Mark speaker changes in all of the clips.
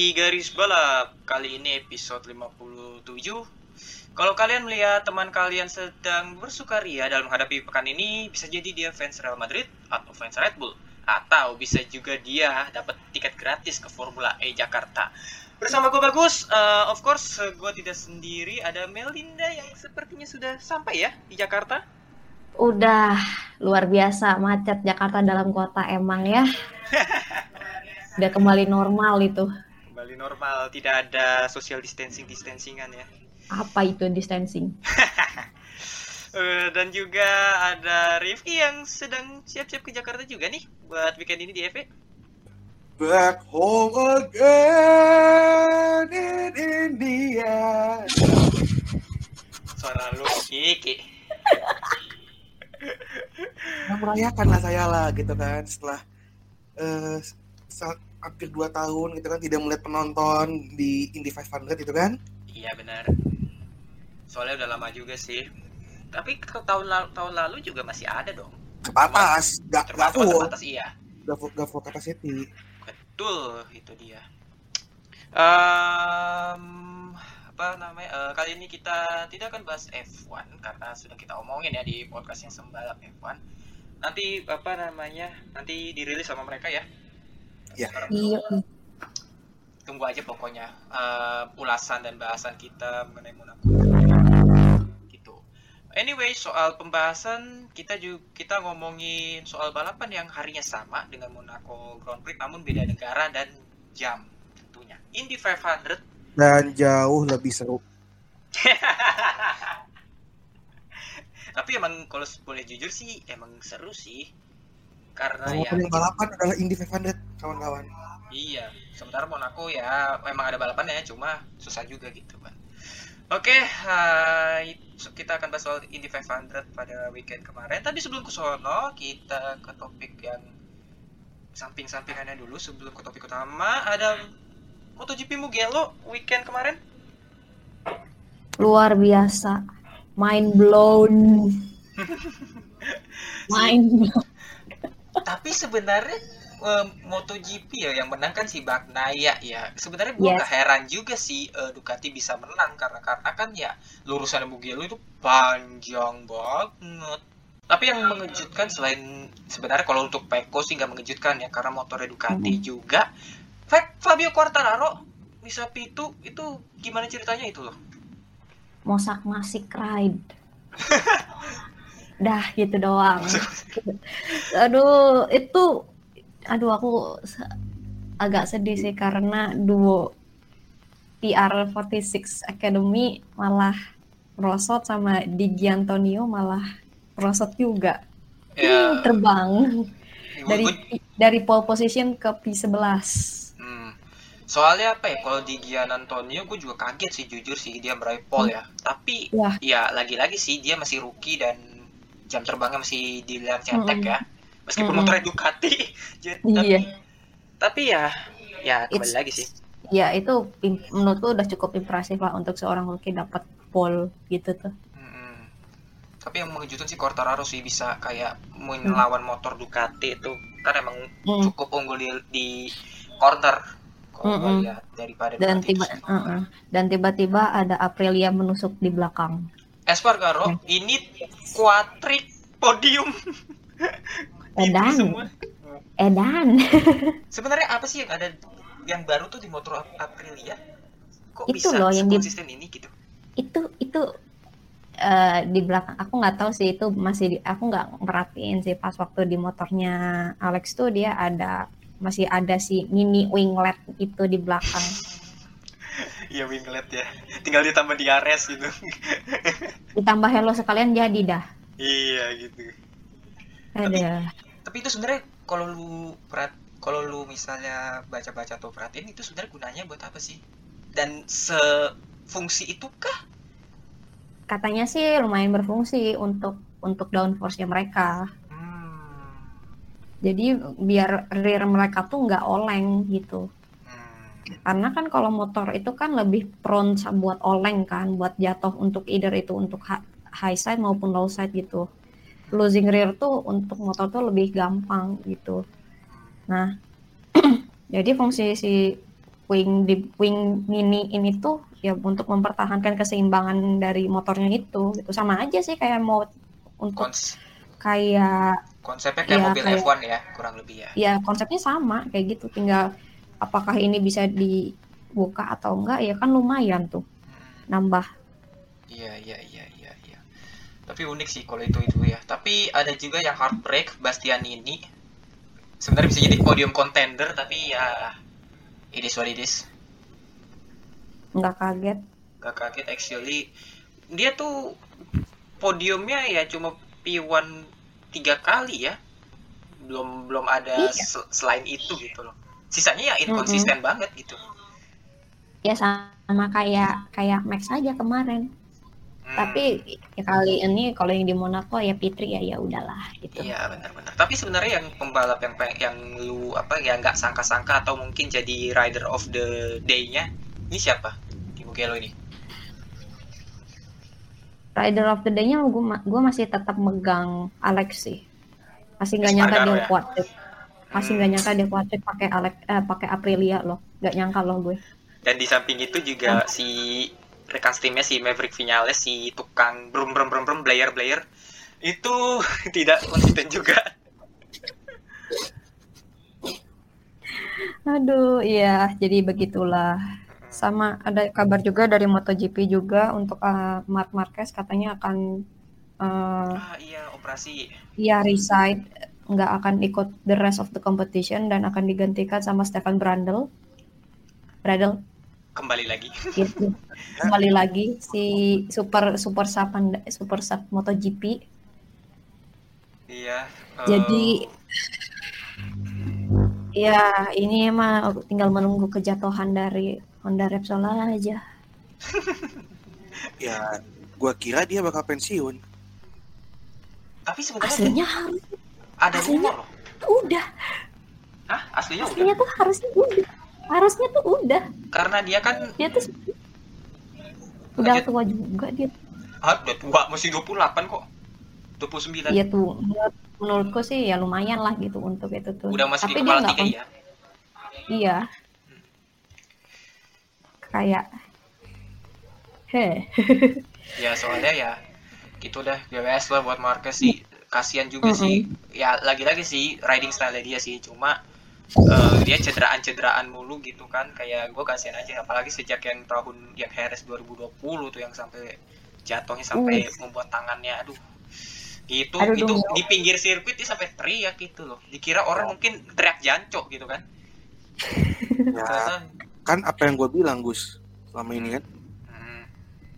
Speaker 1: Di Garis Balap. Kali ini episode 57. Kalau kalian melihat teman kalian sedang bersukaria dalam menghadapi pekan ini, bisa jadi dia fans Real Madrid atau fans Red Bull. Atau bisa juga dia dapat tiket gratis ke Formula E Jakarta. Bersama gue Bagus, eh, of course gue tidak sendiri, ada Melinda yang sepertinya sudah sampai ya di Jakarta.
Speaker 2: Udah luar biasa macet Jakarta dalam kota emang ya. Udah kembali normal itu.
Speaker 1: Kembali normal, tidak ada social distancing distancingan ya.
Speaker 2: Apa itu distancing?
Speaker 1: Eh, dan juga ada Rifki yang sedang siap-siap ke Jakarta juga nih buat weekend ini di EV.
Speaker 3: Back home again in India.
Speaker 1: Suara lu Kiki.
Speaker 3: Nah, merayakan lah saya lah gitu kan setelah eh sa- hampir 2 tahun gitu kan tidak melihat penonton di Indy 500 gitu kan.
Speaker 1: Iya benar. Soalnya udah lama juga sih. Tapi ke tahun lalu, tahun lalu juga masih ada dong.
Speaker 3: Kepatas, gak, gak
Speaker 1: Terbatas
Speaker 3: full,
Speaker 1: terbatas iya.
Speaker 3: gak full, gak full capacity.
Speaker 1: Betul, itu dia. Em, apa namanya? eh, kali ini kita tidak akan bahas F1 karena sudah kita omongin ya di podcast yang sembalap F1. Nanti apa namanya? Nanti dirilis sama mereka ya.
Speaker 3: Iya.
Speaker 2: Iya.
Speaker 1: tunggu aja pokoknya eh, ulasan dan bahasan kita mengenai Monaco. Gitu. Anyway, soal pembahasan kita juga kita ngomongin soal balapan yang harinya sama dengan Monaco Grand Prix namun beda negara dan jam tentunya. Indy 500
Speaker 3: Dan jauh lebih seru.
Speaker 1: tapi emang kalau boleh jujur sih emang seru sih karena
Speaker 3: Yang
Speaker 1: ya
Speaker 3: paling balapan adalah Indy 500 kawan-kawan.
Speaker 1: Iya, sementara Monaco ya memang ada balapannya cuma susah juga gitu kan. Oke, hai, so kita akan bahas soal Indy 500 pada weekend kemarin. Tapi sebelum ke sono, kita ke topik yang samping-sampingannya dulu sebelum ke topik utama. Ada MotoGP Mugello weekend kemarin.
Speaker 2: Luar biasa. Mind blown. Mind blown.
Speaker 1: Tapi sebenarnya eh, MotoGP ya yang menang kan si Bagnaia ya. Sebenarnya gua
Speaker 2: Yes.
Speaker 1: heran juga sih eh, Ducati bisa menang karena karena kan ya lurusan Mugello itu panjang banget. Tapi yang mengejutkan selain sebenarnya kalau untuk Pecco sih nggak mengejutkan ya karena motornya Ducati juga. Fa- Fabio Quartararo bisa pitu itu gimana ceritanya itu loh?
Speaker 2: Mosak masik ride. Dah gitu doang. Aduh, itu aduh aku agak sedih sih karena duo PR46 Academy malah merosot sama Digi Antonio malah merosot juga.
Speaker 1: Ya,
Speaker 2: Hmm, terbang dari
Speaker 1: gua-
Speaker 2: dari pole position ke P11.
Speaker 1: Hmm. Soalnya apa ya, kalau di Gian Antonio gue juga kaget sih jujur sih dia meraih pole ya. Tapi
Speaker 2: Wah.
Speaker 1: ya lagi-lagi sih dia masih rookie dan jam terbangnya masih dilihat cetek
Speaker 2: Mm-mm.
Speaker 1: ya. Meskipun
Speaker 2: Mm-mm.
Speaker 1: motornya Ducati. Jadi,
Speaker 2: Iya.
Speaker 1: Tapi ya ya kembali
Speaker 2: It's-
Speaker 1: lagi sih.
Speaker 2: Ya itu menurutku udah cukup impresif lah untuk seorang rookie dapat pole gitu tuh.
Speaker 1: Tapi yang mengejutkan sih Quartararo sih bisa kayak melawan motor Ducati itu kan emang
Speaker 2: Hmm.
Speaker 1: cukup unggul di, di corner kalau gue
Speaker 2: Mm-mm.
Speaker 1: lihat daripada
Speaker 2: Dan tiba
Speaker 1: sendiri.
Speaker 2: uh-uh. dan tiba-tiba ada Aprilia menusuk di belakang.
Speaker 1: Espargaro ini kuatrik podium.
Speaker 2: Edan.
Speaker 1: semua.
Speaker 2: Edan.
Speaker 1: Sebenarnya apa sih yang ada yang baru tuh di motor Ap- Aprilia? Kok
Speaker 2: Itu
Speaker 1: bisa
Speaker 2: loh yang di-
Speaker 1: ini gitu?
Speaker 2: itu itu eh, di belakang aku nggak tahu sih itu masih di, aku nggak merhatiin sih pas waktu di motornya Alex tuh dia ada masih ada si mini winglet itu di belakang.
Speaker 1: Iya winglet ya. Tinggal ditambah di Ares gitu.
Speaker 2: Ditambah hello sekalian jadi dah.
Speaker 1: iya gitu.
Speaker 2: Ada.
Speaker 1: Tapi itu sebenarnya kalau lu perat kalau lu misalnya baca-baca atau perhatiin itu sebenarnya gunanya buat apa sih? Dan sefungsi itukah?
Speaker 2: Katanya sih lumayan berfungsi untuk untuk downforce-nya mereka.
Speaker 1: Hmm.
Speaker 2: Jadi biar rear mereka tuh nggak oleng gitu. Karena kan kalau motor itu kan lebih prone buat oleng kan, buat jatuh untuk either itu untuk high side maupun low side gitu. Losing rear tuh untuk motor tuh lebih gampang gitu. Nah, jadi fungsi si wing di wing mini ini tuh ya untuk mempertahankan keseimbangan dari motornya itu gitu sama aja sih kayak mau untuk
Speaker 1: Kons-
Speaker 2: kayak
Speaker 1: konsepnya kayak
Speaker 2: Iya,
Speaker 1: mobil
Speaker 2: kayak-
Speaker 1: F1 ya, kurang lebih ya.
Speaker 2: ya konsepnya sama kayak gitu tinggal apakah ini bisa dibuka atau enggak ya kan lumayan tuh nambah
Speaker 1: Iya, iya, iya, iya, iya. Tapi unik sih kalau itu itu ya. Tapi ada juga yang heartbreak Bastian ini. Sebenarnya bisa jadi podium contender tapi ya it is what it is.
Speaker 2: nggak kaget
Speaker 1: Gak kaget actually. Dia tuh podiumnya ya cuma P1 tiga kali ya. Belum belum ada
Speaker 2: Iya.
Speaker 1: se- selain itu gitu loh. Sisanya ya inkonsisten banget gitu.
Speaker 2: ya sama kayak kayak Max aja kemarin
Speaker 1: Hmm,
Speaker 2: tapi ya kali ini kalau yang di Monaco ya Pitri ya ya udahlah gitu
Speaker 1: Iya benar-benar. Tapi sebenarnya yang pembalap yang yang lu apa ya nggak sangka-sangka atau mungkin jadi rider of the day-nya ini siapa di Mugello ini?
Speaker 2: Rider of the Day-nya gue gue masih tetap megang Alex sih masih nggak nyangka dia
Speaker 1: ya?
Speaker 2: kuat trip. Masih nggak nyangka dia kuat trip pakai Alex eh, pakai Aprilia loh nggak nyangka loh gue
Speaker 1: Dan di samping itu juga si rekan timnya si Maverick Vinales si tukang brum brum brum brum Blair Blair itu tidak konsisten juga.
Speaker 2: Aduh, iya, jadi begitulah. Sama ada kabar juga dari MotoGP juga untuk uh, Marc Marquez katanya akan uh,
Speaker 1: Ah iya operasi.
Speaker 2: ya resign, nggak akan ikut the rest of the competition dan akan digantikan sama Stefan Brandl. Brandl
Speaker 1: Kembali lagi.
Speaker 2: gitu. Kembali lagi si super super sub super sub MotoGP.
Speaker 1: Iya. eh,
Speaker 2: Jadi ya ini mah tinggal menunggu kejatuhan dari Honda Repsol aja.
Speaker 3: Ya, gua kira dia bakal pensiun.
Speaker 1: tapi sebenarnya
Speaker 2: Aslinya harus
Speaker 1: ada
Speaker 2: aslinya-
Speaker 1: rumor loh.
Speaker 2: udah,
Speaker 1: Hah? Aslinya udah.
Speaker 2: aslinya tuh harusnya udah, harusnya tuh udah.
Speaker 1: Karena dia kan
Speaker 2: Dia tuh udah
Speaker 1: Lanjut.
Speaker 2: tua juga dia.
Speaker 1: ah, udah tua masih 28 kok. 29.
Speaker 2: Dia tuh menurut, menurutku sih ya lumayan lah gitu untuk itu tuh.
Speaker 1: Udah di
Speaker 2: Tapi dia
Speaker 1: kepala
Speaker 2: nggak
Speaker 1: tiga ya.
Speaker 2: Iya. Kayak Heh,
Speaker 1: Ya soalnya ya gitu dah GWS lah buat Marquez sih. Kasihan juga sih. Ya lagi-lagi sih riding style dia sih. Cuma eh, dia cederaan-cederaan mulu gitu kan. Kayak gue kasihan aja. Apalagi sejak yang tahun yang Harris 2020 tuh yang sampai jatuhnya sampai membuat tangannya. Aduh. Gitu
Speaker 2: Aduh,
Speaker 1: itu
Speaker 2: dong.
Speaker 1: di pinggir sirkuit dia sampai teriak gitu loh. Dikira orang mungkin teriak jancok gitu kan.
Speaker 3: Ya, kan apa yang gua bilang Gus selama ini kan.
Speaker 1: Hmm,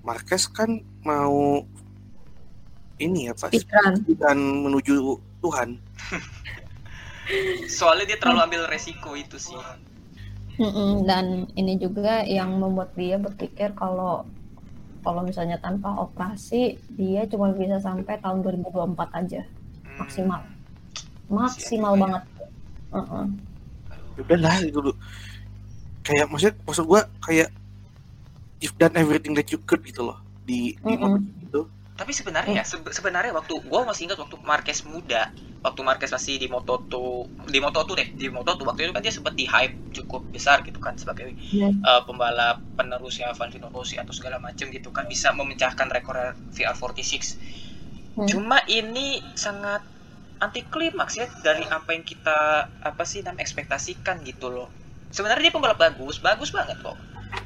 Speaker 3: Marquez kan mau ini ya Pak
Speaker 2: speedrun.
Speaker 3: dan menuju Tuhan
Speaker 1: soalnya dia terlalu ambil resiko itu sih
Speaker 2: Mm-mm, dan ini juga yang membuat dia berpikir kalau kalau misalnya tanpa operasi dia cuma bisa sampai tahun 2024 aja
Speaker 1: Hmm.
Speaker 2: maksimal maksimal
Speaker 1: juga ya.
Speaker 2: banget.
Speaker 3: Ya udah lah gitu loh. kayak maksud maksud gua kayak you've done everything that you could gitu loh di di momen itu
Speaker 1: Tapi sebenarnya ya, sebe- sebenarnya waktu gua masih ingat waktu Marquez muda, waktu Marquez masih di Moto2, di Moto2 deh, di Moto2 waktu itu kan dia sempat di hype cukup besar gitu kan sebagai
Speaker 2: Yes.
Speaker 1: eh, pembalap penerusnya Valentino Rossi atau segala macam gitu kan bisa memecahkan rekor VR46.
Speaker 2: Hmm.
Speaker 1: Cuma ini sangat anti klimaks ya dari apa yang kita apa sih namanya ekspektasikan gitu loh. Sebenarnya dia pembalap bagus, bagus banget kok.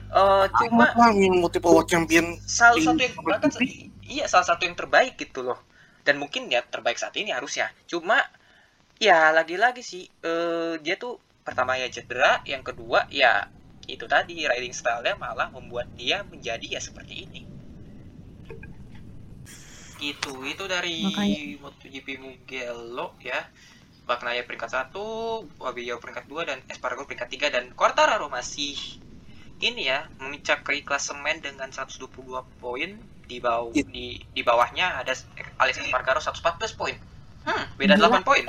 Speaker 1: Eh, cuma
Speaker 3: Cuma yang multiple world champion
Speaker 1: salah satu yang bahkan. Iya salah satu yang terbaik gitu loh. Dan mungkin ya terbaik saat ini harusnya. Cuma ya lagi-lagi sih eh, dia tuh pertama ya cedera yang kedua ya itu tadi riding style-nya malah membuat dia menjadi ya seperti ini. Gitu itu dari
Speaker 2: Makanya.
Speaker 1: MotoGP Mugello ya. Bagnaia peringkat satu, Fabio peringkat dua dan Espargaro peringkat tiga dan Quartararo masih ini ya mencakri klasemen dengan 122 poin di bawah
Speaker 3: It-
Speaker 1: di di bawahnya ada Alex Espargaro 114 poin. Hmm, beda
Speaker 2: Gila.
Speaker 1: 8 poin.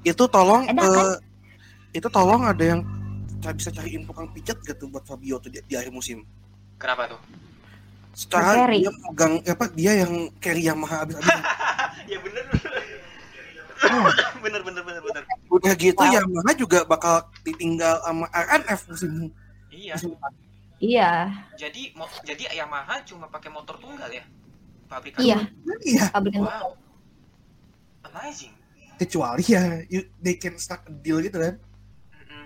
Speaker 3: Itu tolong
Speaker 2: Ada kan?
Speaker 3: eh, itu tolong ada yang ca- bisa cari info kang pijet gitu buat Fabio tuh di, di akhir musim.
Speaker 1: Kenapa tuh?
Speaker 3: Secara
Speaker 2: Carry.
Speaker 3: dia megang apa dia yang carry Yamaha habis-habisan.
Speaker 1: ya bener. bener bener bener bener.
Speaker 3: Udah gitu
Speaker 2: Wow.
Speaker 3: Yamaha juga bakal ditinggal sama RNF musim
Speaker 1: Iya.
Speaker 3: musim.
Speaker 2: Iya,
Speaker 1: Jadi mo- jadi Yamaha cuma pakai motor tunggal ya? Pabrikan.
Speaker 2: iya,
Speaker 3: Iya,
Speaker 2: pabrikan
Speaker 1: Wow. Amazing.
Speaker 3: kecuali ya you- they can start a deal gitu kan.
Speaker 1: Mm-mm.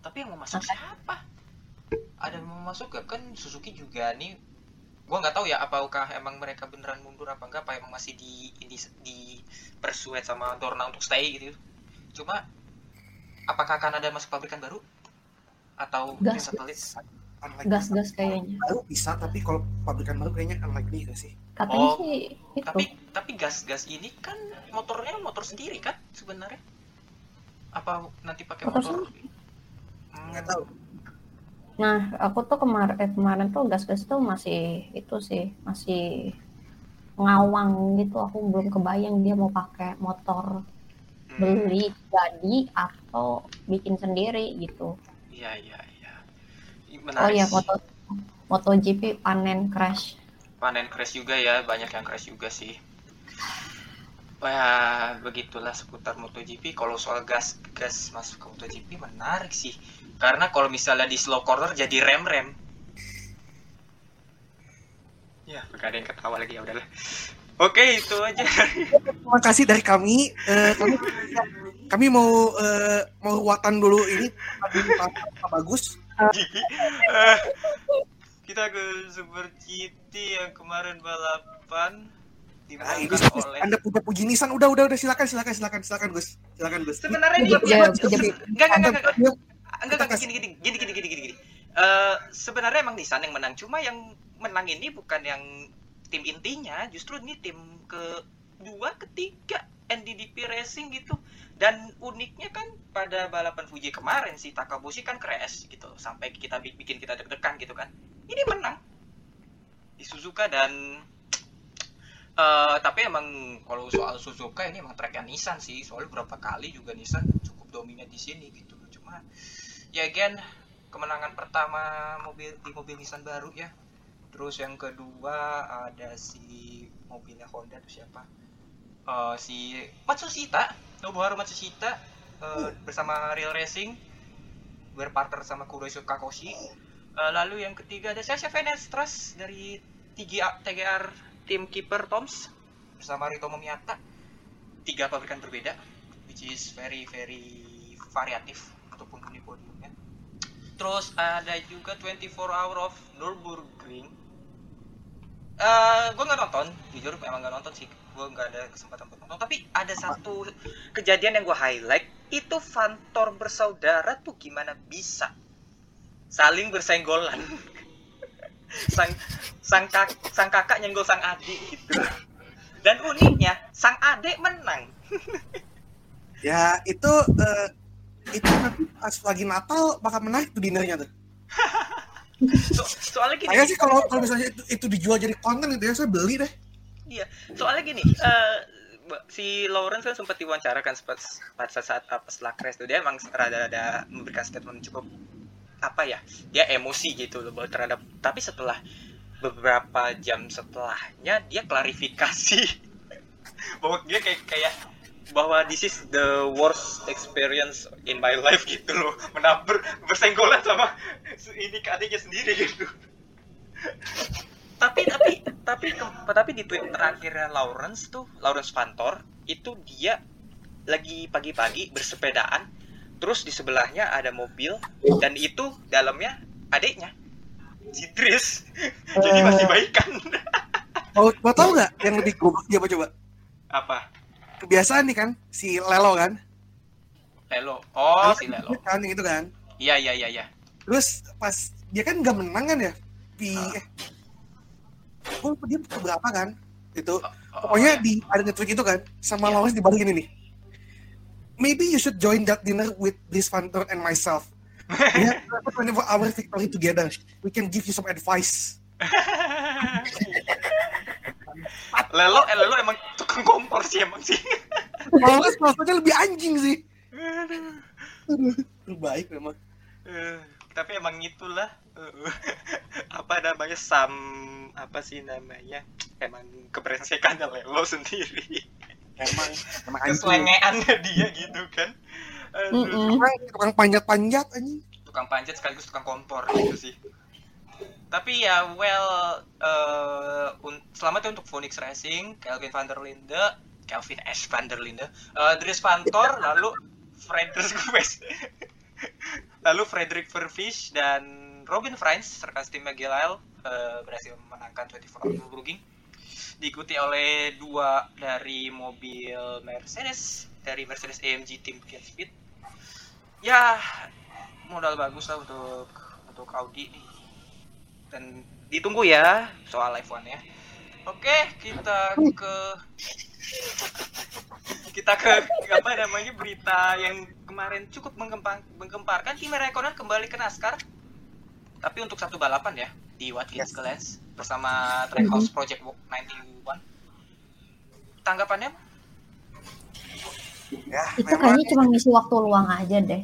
Speaker 1: Tapi yang mau masuk
Speaker 2: Oke.
Speaker 1: siapa? Ada yang mau masuk gak? Kan Suzuki juga nih gua nggak tahu ya apakah emang mereka beneran mundur apa enggak apa emang masih di ini di persuade sama Dorna untuk stay gitu cuma apakah akan ada masuk pabrikan baru atau
Speaker 2: Gas.
Speaker 1: satelit
Speaker 3: Unlikely.
Speaker 2: gas-gas kayaknya.
Speaker 3: baru bisa tapi kalau pabrikan baru kayaknya unlikely gak sih?
Speaker 2: Katanya
Speaker 1: Oh,
Speaker 2: sih itu.
Speaker 1: tapi tapi gas-gas ini kan motornya motor sendiri kan sebenarnya apa nanti pakai
Speaker 2: Motor
Speaker 1: motor Hmm,
Speaker 3: Nggak tahu.
Speaker 2: Nah, aku tuh kemarin eh, kemarin tuh gas-gas tuh masih itu sih, masih ngawang gitu. Aku belum kebayang dia mau pakai motor
Speaker 1: hmm,
Speaker 2: beli jadi atau bikin sendiri gitu.
Speaker 1: iya iya iya
Speaker 2: Oh
Speaker 1: menarik
Speaker 2: iya, moto MotoGP panen crash.
Speaker 1: panen crash juga ya banyak yang crash juga sih Wah, begitulah seputar MotoGP. Kalau soal gas gas masuk ke MotoGP menarik sih. Karena kalau misalnya di slow corner jadi rem rem. Ya, gak ada yang ketawa lagi ya udahlah. Oke, itu aja.
Speaker 3: Terima kasih dari kami. Eh, kami, kami mau eh, mau ruatan dulu ini bagus.
Speaker 1: Kita ke Super GT yang kemarin balapan.
Speaker 3: Nah, ini
Speaker 1: oleh
Speaker 3: Anda punya puji Nissan. Udah udah udah. Silakan silakan silakan silakan Gus. Silakan Gus.
Speaker 1: sebenarnya ini enggak
Speaker 2: iya.
Speaker 1: enggak enggak enggak
Speaker 3: Anda
Speaker 1: enggak enggak gini gini gini gini gini gini gini. Eh, sebenarnya emang Nissan yang menang. Cuma yang menang ini bukan yang tim intinya. Justru ini tim kedua ketiga NDDP Racing gitu. Dan uniknya kan pada balapan Fuji kemarin si Takabushi kan crash gitu. Sampai kita bi- bikin kita deg-degan gitu kan. Ini menang. Di Suzuka dan eh tapi emang kalau soal Suzuka ini emang tracknya Nissan sih. Soalnya berapa kali juga Nissan cukup dominan di sini gitu. Cuma ya again kemenangan pertama mobil di mobil Nissan baru ya. Terus yang kedua ada si mobilnya Honda tuh siapa Eh, si Matsushita Nobuharu Matsushita eh, bersama Real Racing berpartner sama Kuroisu Kakoshi. Eh, lalu yang ketiga ada Sasha Fenestras dari TGA, TGR tim kiper Toms bersama Ritomo Miyata tiga pabrikan berbeda which is very very variatif ataupun podiumnya terus ada juga 24 Hour of Nürburgring. Eh gue nggak nonton jujur emang nggak nonton sih gue nggak ada kesempatan buat nonton. Tapi ada satu kejadian yang gue highlight itu Vantor bersaudara tuh gimana bisa saling bersenggolan. Sang sang kak, sang kakak nyenggol sang adik. Gitu dan uniknya sang adik menang.
Speaker 3: Ya itu eh, itu nanti pas lagi Natal bakal menarik tuh dinernya tuh.
Speaker 1: So- soalnya gini.
Speaker 3: Saya sih kalau kalau misalnya itu, itu dijual jadi konten gitu ya saya beli deh.
Speaker 1: Iya, soalnya gini, Mbak- si Lawrence kan sempat diwawancara kan sempat pada saat apa setelah crash tuh. Dia emang rada-rada memberikan statement cukup apa ya, dia emosi gitu loh terhadap tapi setelah beberapa jam setelahnya dia klarifikasi. Bahwa dia kayak kayak bahwa this is the worst experience in my life gitu loh. Menabur bersenggolan sama ini adiknya sendiri gitu tapi tapi tapi tapi di tweet terakhirnya Lawrence tuh Lawrence Vantor itu dia lagi pagi-pagi bersepedaan terus di sebelahnya ada mobil dan itu dalamnya adiknya si Tris jadi masih baikan
Speaker 3: Mau mau tahu nggak yang lebih goblok dia apa coba?
Speaker 1: apa
Speaker 3: Kebiasaan nih kan si Lelo kan.
Speaker 1: Lelo. Oh, si Lelo.
Speaker 3: kan yang itu kan
Speaker 1: Iya, iya, iya, iya.
Speaker 3: terus pas dia kan nggak menang kan ya di. Gue lupa dia berapa kan? Itu
Speaker 1: Oh, oh,
Speaker 3: pokoknya
Speaker 1: iya.
Speaker 3: di ada nge-tweet itu kan sama
Speaker 1: Iya.
Speaker 3: Lawrence dibalikin ini. Maybe you should join that dinner with this Fantor and myself. We have 24 hour victory together. We can give you some advice.
Speaker 1: Lelo, eh, Lelo emang tukang kompor sih emang sih.
Speaker 3: Lawrence maksudnya lebih anjing sih. Aduh, terbaik memang.
Speaker 1: Eh, tapi emang itulah eh, apa namanya sam apa sih namanya emang kebrengsekan Lelo sendiri.
Speaker 3: Emang emang
Speaker 1: keselengeannya dia gitu kan. Aduh,
Speaker 3: tukang panjat-panjat anjing.
Speaker 1: Tukang panjat sekaligus tukang kompor gitu sih. Tapi ya well eh, un- selamat ya untuk Phoenix Racing Kelvin van der Linde Kelvin S. van der Linde eh, Dries Van Tor lalu Frederick West lalu Frederick Verfish dan Robin Frans serta tim Gelael eh, berhasil memenangkan 24 hour Nürburgring diikuti oleh dua dari mobil Mercedes dari Mercedes AMG tim Fiat Speed. Ya modal bagus lah untuk untuk Audi nih. Dan ditunggu ya soal live one ya oke kita ke kita ke apa namanya berita yang kemarin cukup menggempar, menggemparkan. Kimi Raikkonen kembali ke NASCAR tapi untuk satu balapan ya di Watkins
Speaker 3: Yes.
Speaker 1: Glen bersama Trackhouse Project 91 tanggapannya?
Speaker 3: Ya
Speaker 2: Itu
Speaker 3: memang
Speaker 2: kayaknya cuma ngisi waktu luang aja deh.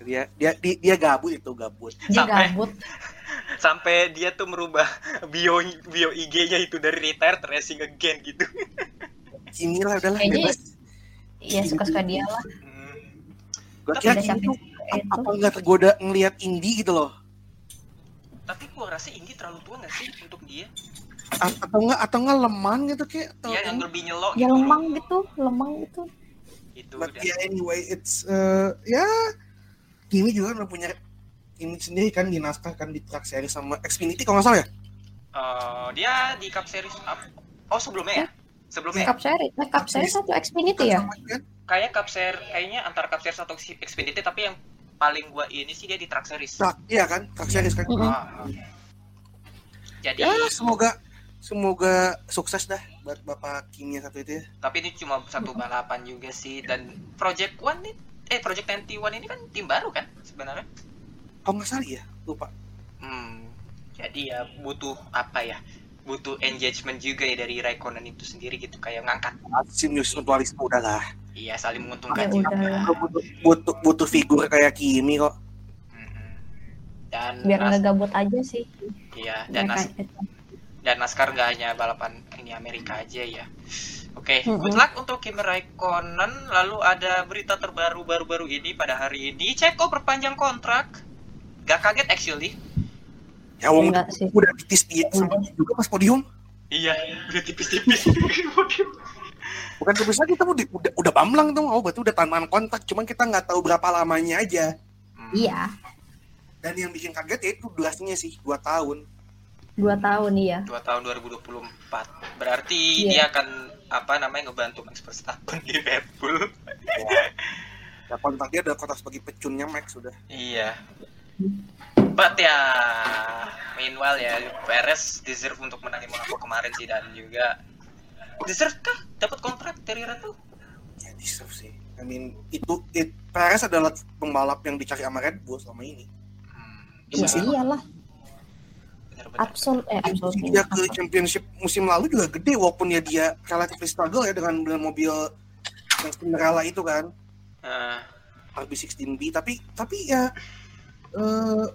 Speaker 3: dia dia dia, dia gabut itu gabut.
Speaker 2: Dia
Speaker 1: Sampai-
Speaker 2: gabut.
Speaker 1: sampai dia tuh merubah bio bio IG-nya itu dari retire to racing again gitu.
Speaker 3: Kimi lah udahlah
Speaker 2: Kayaknya
Speaker 3: bebas
Speaker 2: ya suka-suka dia lah.
Speaker 1: Hmm.
Speaker 3: gue
Speaker 1: Tapi
Speaker 3: kira
Speaker 2: yang itu.
Speaker 3: apa nggak tergoda ngelihat indie gitu loh
Speaker 1: tapi gua rasa Indi terlalu tua nggak sih untuk dia
Speaker 3: A- atau enggak atau enggak lemang gitu kayak atau
Speaker 1: Iya yang lebih nyelok
Speaker 2: Ya
Speaker 1: gitu.
Speaker 2: lemang gitu, lemang gitu.
Speaker 1: Gitu,
Speaker 3: but
Speaker 1: dan-
Speaker 3: ya anyway it's uh, ya Kimi juga udah punya ini sendiri kan di NASCAR kan di track series sama Xfinity kalau nggak salah ya
Speaker 1: Eh, dia di Cup Series up. Oh sebelumnya ya? Sebelumnya
Speaker 2: Cup Series, eh, Cup Series satu Xfinity ya?
Speaker 1: Kayak Cup Series kayaknya antara Cup Series atau Xfinity tapi yang paling gua ini sih dia di Track Series.
Speaker 3: Track, iya kan track series kan
Speaker 2: Mm-mm.
Speaker 1: Ah. Jadi
Speaker 3: ya semoga semoga sukses dah buat bapak Kimi yang satu itu ya
Speaker 1: tapi ini cuma satu balapan juga sih dan Project One nih eh Project 91 ini kan tim baru kan sebenarnya.
Speaker 3: kalau nggak salah ya lupa
Speaker 1: Hmm, jadi ya butuh apa ya? Butuh engagement juga ya dari Raikkonen itu sendiri gitu kayak ngangkat.
Speaker 3: Sinius mutualisme udah lah
Speaker 1: Iya, saling menguntungkan
Speaker 2: Ya
Speaker 1: juga.
Speaker 3: butuh, butuh butuh figur kayak Kimi kok.
Speaker 1: Dan
Speaker 2: Biar nggak gabut aja sih.
Speaker 1: iya, dan Nas-
Speaker 2: itu.
Speaker 1: dan NASCAR nggak hanya balapan ini Amerika aja ya. Oke,
Speaker 2: Mm-mm.
Speaker 1: good luck untuk Kimi Raikkonen. Lalu ada berita terbaru baru-baru ini pada hari ini, Ceko perpanjang kontrak. Gak kaget actually.
Speaker 3: Ya wong
Speaker 2: Enggak sih.
Speaker 3: udah tipis dia sama dia juga pas podium.
Speaker 1: Iya, udah tipis-tipis.
Speaker 3: bukan tipis lagi kita udah udah, udah bamblang tuh. Oh berarti udah tantangan kontak. Cuman kita nggak tahu berapa lamanya aja.
Speaker 1: Hmm.
Speaker 2: Iya,
Speaker 3: dan yang bikin kaget ya itu durasinya sih dua tahun.
Speaker 2: Dua tahun iya.
Speaker 1: dua tahun 2024 berarti
Speaker 2: Iya.
Speaker 1: dia akan apa namanya ngebantu Max Verstappen di Red Bull.
Speaker 3: Ya kontak dia udah kontrak sebagai pecunnya Max sudah
Speaker 1: iya but ya meanwhile ya Perez deserve untuk menang Monaco kemarin sih dan juga deserve kah? Dapat kontrak dari Red Bull
Speaker 3: ya deserve sih. I mean itu it, Perez adalah pembalap yang dicari sama Red Bull selama ini.
Speaker 1: Hmm,
Speaker 2: Ya
Speaker 3: Iya.
Speaker 2: iyalah, absolut eh absolut.
Speaker 3: dia ke championship musim lalu juga gede walaupun ya dia relatif struggle ya dengan dengan mobil yang Cinderella itu kan.
Speaker 1: Ah,
Speaker 3: RB16B tapi tapi ya eh,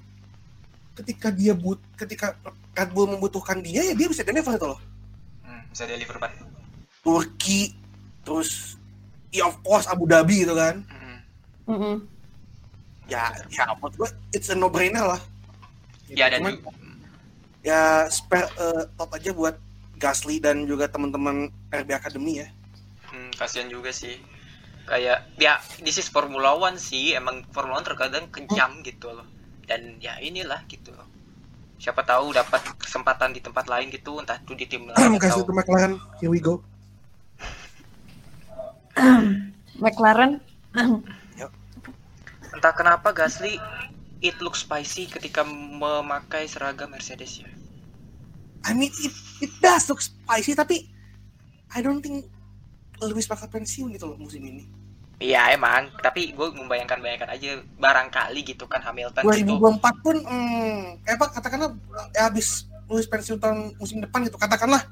Speaker 3: ketika dia but ketika Red Bull membutuhkan dia ya dia bisa deliver tuh loh
Speaker 1: hmm, bisa deliver ban
Speaker 3: Turki terus ya of course Abu Dhabi gitu kan
Speaker 1: Hmm.
Speaker 2: Mm-mm.
Speaker 3: ya ya menurut gue it's a no brainer lah
Speaker 1: ya dan
Speaker 3: Cuman,
Speaker 1: juga
Speaker 3: ya spare eh, top aja buat Gasly dan juga teman-teman RB Academy ya
Speaker 1: Hmm, kasihan juga sih. Kayak ya this is Formula One sih, emang Formula One terkadang kejam gitu loh. Dan ya inilah gitu loh. Siapa tahu dapat kesempatan di tempat lain gitu, entah itu di tim lain
Speaker 3: kasih
Speaker 1: atau
Speaker 3: itu McLaren here we go
Speaker 2: McLaren
Speaker 1: entah kenapa Gasly it looks spicy ketika memakai seragam Mercedes ya.
Speaker 3: I mean it, it does look spicy tapi I don't think Lewis bakal pensiun gitu loh musim ini.
Speaker 1: Iya emang, tapi gue membayangkan-bayangkan aja barangkali gitu kan Hamilton gitu.
Speaker 3: 2024 pun hmm, eh apa katakanlah eh, habis Lewis pensiun tahun musim depan gitu katakanlah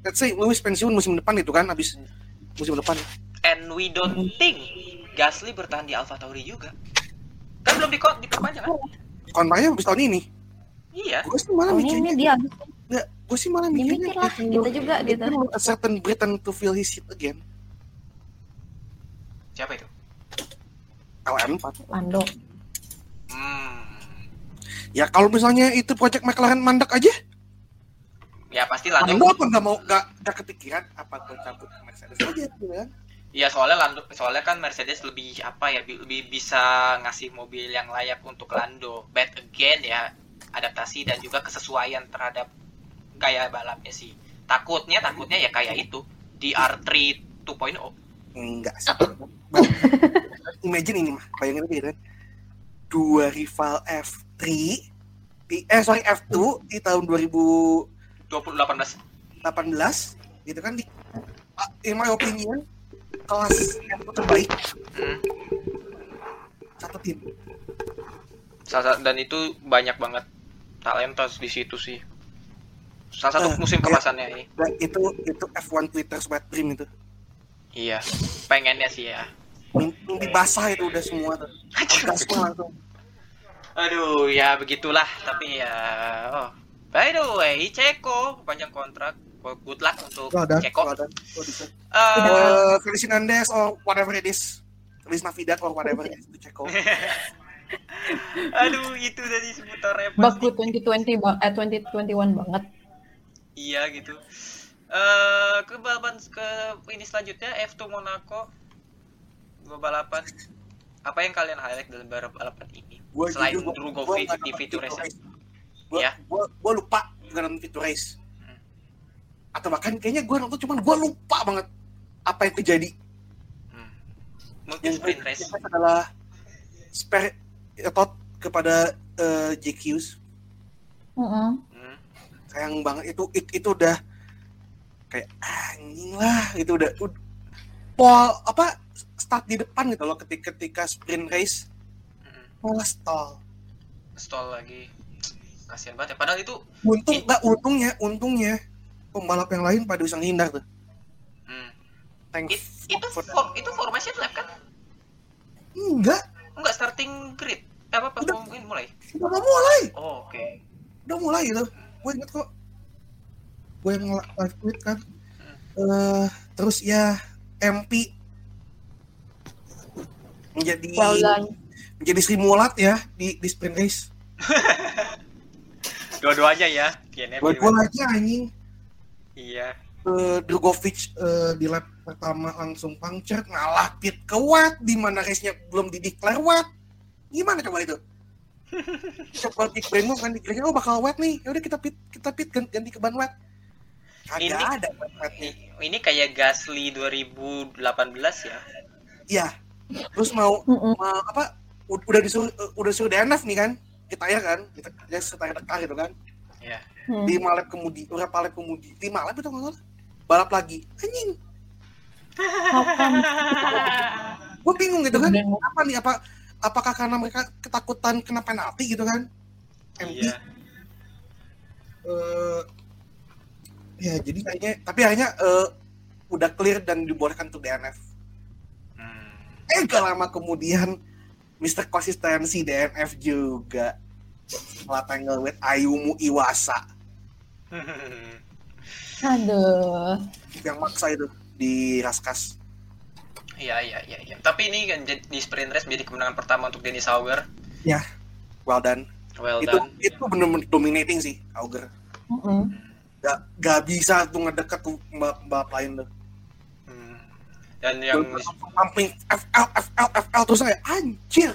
Speaker 3: let's say Lewis pensiun musim depan itu kan habis musim depan
Speaker 1: And we don't think Gasly bertahan di Alfa Tauri juga. Kan belum di diperpanjang kan?
Speaker 3: kontraknya habis tahun ini
Speaker 1: Iya.
Speaker 3: gue sih malah
Speaker 2: Oh, ini
Speaker 3: mikirnya
Speaker 2: dia
Speaker 3: nggak gue sih malah
Speaker 2: dia
Speaker 3: mikirnya
Speaker 2: mikir lah
Speaker 3: itu-
Speaker 2: gitu juga
Speaker 3: itu
Speaker 2: gitu.
Speaker 3: a certain Britain to feel his shit again
Speaker 1: Siapa itu?
Speaker 3: LM4
Speaker 2: Lando.
Speaker 1: Hmm.
Speaker 3: ya kalau misalnya itu project McLaren mandek aja
Speaker 1: Ya pasti
Speaker 3: Lando
Speaker 1: Lando.
Speaker 3: apa nggak mau nggak nggak kepikiran apa gue cabut ke Mercedes aja gitu kan
Speaker 1: Iya soalnya Lando, soalnya kan Mercedes lebih apa ya, bi- lebih bisa ngasih mobil yang layak untuk Lando. But again ya, adaptasi dan juga kesesuaian terhadap gaya balapnya sih. Takutnya, takutnya ya kayak itu di R3 2.0.
Speaker 3: enggak sih imagine ini mah bayangin aja kan dua rival F3 di eh sorry F2 di tahun 2018
Speaker 1: 2018.
Speaker 3: gitu kan di ah, in my opinion kelas F2 terbaik
Speaker 1: Hmm.
Speaker 3: satu tim
Speaker 1: dan itu banyak banget talenta di situ sih. Salah satu
Speaker 3: Eh,
Speaker 1: musim
Speaker 3: ya.
Speaker 1: kemasannya ini.
Speaker 3: dan itu itu F1 Twitter wet dream itu
Speaker 1: Iya, pengennya sih ya.
Speaker 3: Mimpi, basah itu udah semua tuh orgasme langsung
Speaker 1: Aduh, ya begitulah. Tapi ya, oh. By the way, Ceko panjang kontrak. Good luck untuk
Speaker 3: Well done,
Speaker 1: Ceko.
Speaker 3: deserved.
Speaker 1: Eh,
Speaker 3: Uh, Hernandez or whatever it is Felix Navidad or whatever it is itu Ceko
Speaker 1: aduh, itu dari seputar.
Speaker 2: Baku 2020 bang, eh 2021 banget.
Speaker 1: Iya gitu. Eh, ke balapan ke ini selanjutnya F2 Monaco. Dua balapan. Apa yang kalian highlight dalam balapan ini?
Speaker 3: Gua
Speaker 1: Selain
Speaker 3: jujur, gua nggak
Speaker 1: di Fitur Race.
Speaker 3: Race. Gua,
Speaker 1: Ya.
Speaker 3: gua, gua lupa nonton Fitur Race.
Speaker 1: Hmm.
Speaker 3: Atau bahkan kayaknya gua nonton cuman gua lupa banget apa yang terjadi.
Speaker 1: Hmm. Mungkin
Speaker 3: Yang
Speaker 1: sprint race.
Speaker 3: adalah spare thought kepada eh, JQs.
Speaker 2: Mm-mm.
Speaker 1: Hmm.
Speaker 3: Sayang banget itu it- itu udah kayak anjing lah itu udah, udah pol apa start di depan gitu loh ketika ketika sprint race
Speaker 1: Hmm.
Speaker 3: malah stall.
Speaker 1: Stall lagi. Kasihan banget ya. Padahal itu
Speaker 3: Untung nggak untungnya untungnya pembalap yang lain pada bisa ngehindar tuh.
Speaker 1: hmm.
Speaker 3: Thanks.
Speaker 1: It- itu
Speaker 3: for
Speaker 1: for, itu formation lap kan?
Speaker 3: Enggak,
Speaker 1: Enggak starting grid. Eh, apa pas
Speaker 3: Udah.
Speaker 1: mulai?
Speaker 3: udah mau mulai,
Speaker 1: Oh, oke.
Speaker 3: udah mulai gitu. Gue inget kok. Gue yang live tweet kan. Eh terus ya MP menjadi
Speaker 2: Well done.
Speaker 3: menjadi Sri Mulat ya di di sprint race.
Speaker 1: Dua-duanya ya.
Speaker 3: Gue aja anjing.
Speaker 1: Iya.
Speaker 3: Eh, Drogovic eh, di lap pertama langsung puncture ngalah pit ke Watt di mana race-nya belum dideklar Watt. Gimana coba itu? coba pit move kan dikiranya oh bakal Watt nih. Ya udah kita pit kita pit ganti, ganti ke ban Watt. Kagak
Speaker 1: Ini-
Speaker 3: ada Watt nih.
Speaker 1: Ini, ini kayak Gasly 2018 ya.
Speaker 3: Iya. Terus mau, mau apa? Udah disuruh udah disuruh DNF nih kan? Kita ya kan? Kita ya setara dekar gitu kan?
Speaker 1: Iya.
Speaker 2: Hmm.
Speaker 3: Lima lap kemudi, berapa lap kemudi? Lima lap itu nggak salah. Balap lagi. Anjing. Gue bingung gitu kan? Apa nih apa apakah karena mereka ketakutan kena penalti gitu kan MP
Speaker 1: Iya.
Speaker 3: eh, ya jadi kayaknya tapi akhirnya eh, udah clear dan dibolehkan untuk DNF. Eh gak lama kemudian Mr. Konsistensi DNF juga setelah tangle with Ayumu Iwasa
Speaker 2: Aduh.
Speaker 3: yang maksa itu di Raskas
Speaker 1: Iya iya iya iya. Tapi ini kan jadi- di sprint race menjadi kemenangan pertama untuk Dennis Sauer.
Speaker 3: well done
Speaker 1: Well
Speaker 3: itu
Speaker 1: done.
Speaker 3: itu bener-bener dominating sih Auger
Speaker 2: Mm-mm.
Speaker 3: gak, gak bisa tuh ngedeket tuh mbak mbak lain tuh
Speaker 1: Hmm. Dan yang
Speaker 3: pumping FL FL FL terus saya anjir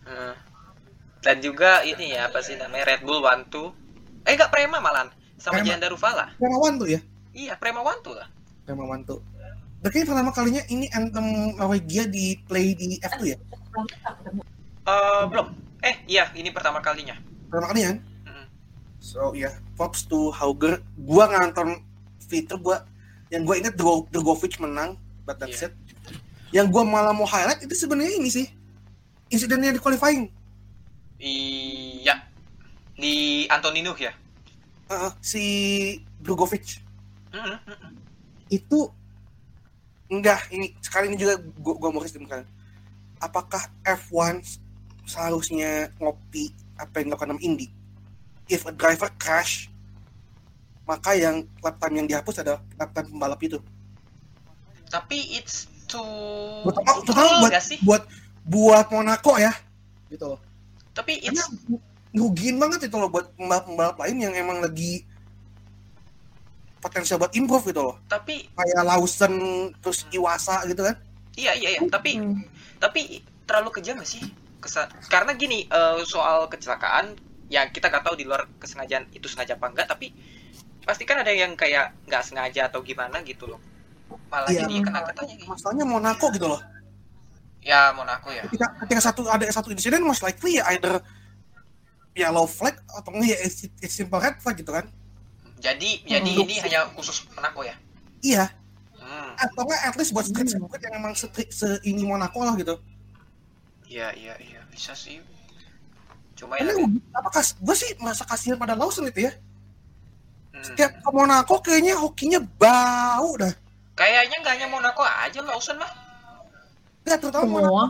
Speaker 1: Hmm. dan juga ini ya apa sih namanya Red Bull One Two. Eh enggak Prema malan sama
Speaker 3: Prema.
Speaker 1: Janda Ruvala.
Speaker 3: Premawan tuh ya
Speaker 1: Iya Prema One Two lah.
Speaker 3: Premawan tuh Dan kayaknya pertama kalinya ini anthem Norwegia di play di F2 ya
Speaker 1: Eh, belum. Eh, iya, ini pertama kalinya.
Speaker 3: Pertama kali kan?
Speaker 1: Mm.
Speaker 3: So ya, props to Hauger. Gua nonton fitur gua yang gua inget Dro- Drogovic menang, but that's
Speaker 1: Iya.
Speaker 3: it. Yang gua malah mau highlight itu sebenarnya ini sih. Insidennya di qualifying.
Speaker 1: Iya. Di Antonino ya.
Speaker 3: Heeh, si Drogovic
Speaker 1: Mm, mm, mm.
Speaker 3: itu enggak ini sekali ini juga gua, gua mau kasih kan. Apakah F1 seharusnya ngopi apa yang dilakukan sama Indy? If a driver crash, maka yang lap time yang dihapus adalah lap time pembalap itu.
Speaker 1: Tapi it's too
Speaker 3: Buat apa? Terutama
Speaker 1: early
Speaker 3: buat,
Speaker 1: sih?
Speaker 3: buat buat Monaco ya, gitu loh.
Speaker 1: Tapi
Speaker 3: Karena
Speaker 1: it's
Speaker 3: ngerugiin banget itu loh buat pembalap-pembalap lain yang emang lagi potensial buat improve gitu loh.
Speaker 1: tapi
Speaker 3: Kayak Lawson terus Iwasa gitu kan.
Speaker 1: iya iya iya, tapi
Speaker 2: Hmm.
Speaker 1: tapi terlalu kejam gak sih? Kesan karena gini eh, soal kecelakaan ya kita nggak tahu di luar kesengajaan itu sengaja apa enggak tapi pasti kan ada yang kayak nggak sengaja atau gimana gitu loh malah
Speaker 3: Iya.
Speaker 1: jadi kena katanya gitu.
Speaker 3: Masalahnya Monaco gitu loh.
Speaker 1: ya Monaco ya
Speaker 3: Ketika, ketika satu ada satu insiden most likely ya either yellow flag atau enggak ya it's, it's simple red flag gitu kan.
Speaker 1: jadi jadi
Speaker 2: Hmm.
Speaker 1: ini hanya khusus Monaco ya
Speaker 3: Iya,
Speaker 1: hmm.
Speaker 3: atau enggak at least buat street circuit yang emang street se ini Monaco lah gitu.
Speaker 1: iya iya iya bisa sih cuma ya
Speaker 3: Ini apakah gue sih merasa kasihan pada Lawson itu ya.
Speaker 1: hmm.
Speaker 3: Setiap ke Monaco kayaknya hokinya bau dah.
Speaker 1: Kayaknya nggak hanya Monaco aja Lawson mah
Speaker 3: Enggak, terutama Monaco,
Speaker 2: Semua.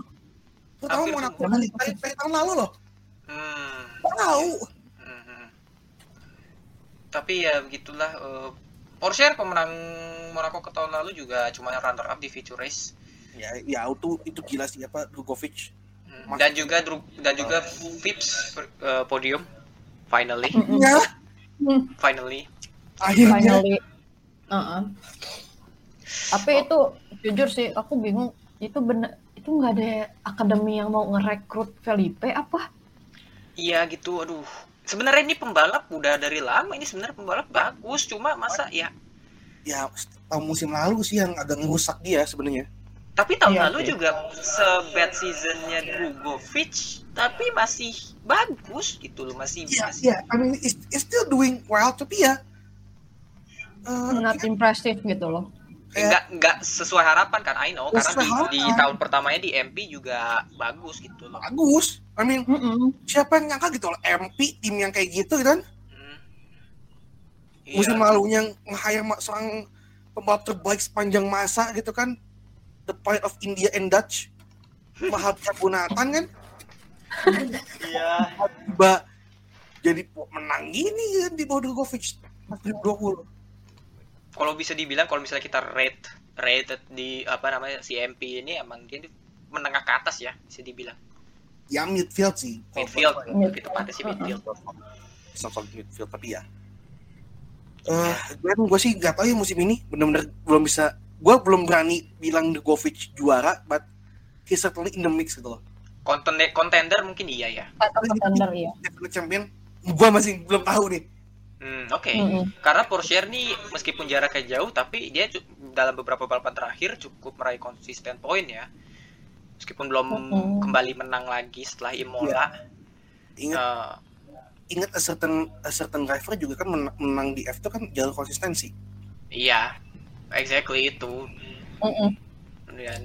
Speaker 3: terutama
Speaker 1: Hampir
Speaker 3: Monaco
Speaker 2: semua.
Speaker 3: dari, dari, dari tahun lalu loh.
Speaker 1: hmm.
Speaker 3: Bau.
Speaker 1: Mhm. Tapi ya begitulah. eh, Porsche pemenang Monaco ke tahun lalu juga cuma runner up di feature race.
Speaker 3: Ya, ya itu itu gila sih apa Drugovic.
Speaker 1: Hmm. Dan juga Dru- dan juga Vips eh, podium finally.
Speaker 3: Ya,
Speaker 2: Hmm,
Speaker 1: finally.
Speaker 3: akhirnya
Speaker 2: finally. Uh-uh. Tapi itu jujur sih aku bingung itu bener itu nggak ada akademi yang mau ngerekrut Felipe apa?
Speaker 1: Iya gitu. Aduh. Sebenarnya ini pembalap udah dari lama ini sebenarnya pembalap bagus cuma masa ya
Speaker 3: ya tahun musim lalu sih yang agak ngerusak dia sebenarnya.
Speaker 1: tapi tahun
Speaker 2: Iya
Speaker 1: lalu
Speaker 2: sih.
Speaker 1: juga se-bad seasonnya Drugovic tapi masih bagus gitu loh masih
Speaker 3: Iya,
Speaker 1: masih
Speaker 3: iya. I mean, it's, it's still doing well, tapi ya eh,
Speaker 2: Not impressive gitu loh.
Speaker 3: Kayak
Speaker 1: nggak nggak sesuai harapan kan I know karena di, di tahun pertamanya di MP juga bagus gitu loh
Speaker 3: bagus. I mean,
Speaker 2: Mm-mm.
Speaker 3: siapa yang nyangka gitu loh, MP tim yang kayak gitu gitu kan?
Speaker 1: Hmm.
Speaker 3: Musim
Speaker 1: Iya.
Speaker 3: lalunya nge-hire seorang pembalap terbaik sepanjang masa gitu kan? The Pride of India and Dutch. Mahavira Bunatan kan?
Speaker 1: Iya.
Speaker 3: Tiba jadi menang gini kan di bawah Drogovic. 2020.
Speaker 1: Kalau bisa dibilang kalau misalnya kita rate rated di apa namanya si MP ini emang dia di menengah ke atas ya bisa dibilang
Speaker 3: Ya midfield sih.
Speaker 1: midfield lebih tepatnya sih midfield
Speaker 3: Sosok midfield tapi ya. Eh, gue sih nggak tahu ya musim ini benar-benar belum bisa. Gue belum berani bilang Drogovic juara, but he's certainly in the mix gitu loh.
Speaker 1: Contender, contender mungkin iya ya
Speaker 2: Atau contender ya.
Speaker 3: Definite champion, gue masih belum tahu nih.
Speaker 1: Hmm, oke
Speaker 2: Mm-mm.
Speaker 1: karena Porsche nih meskipun jaraknya jauh tapi dia cu- dalam beberapa balapan terakhir cukup meraih konsisten poin ya meskipun belum
Speaker 2: Mm-mm.
Speaker 1: kembali menang lagi setelah Imola
Speaker 3: Ingat,
Speaker 1: eh,
Speaker 3: ingat a certain a certain driver juga kan menang, menang di F itu kan jalur konsistensi.
Speaker 1: iya exactly itu
Speaker 2: Mm-mm.
Speaker 1: dan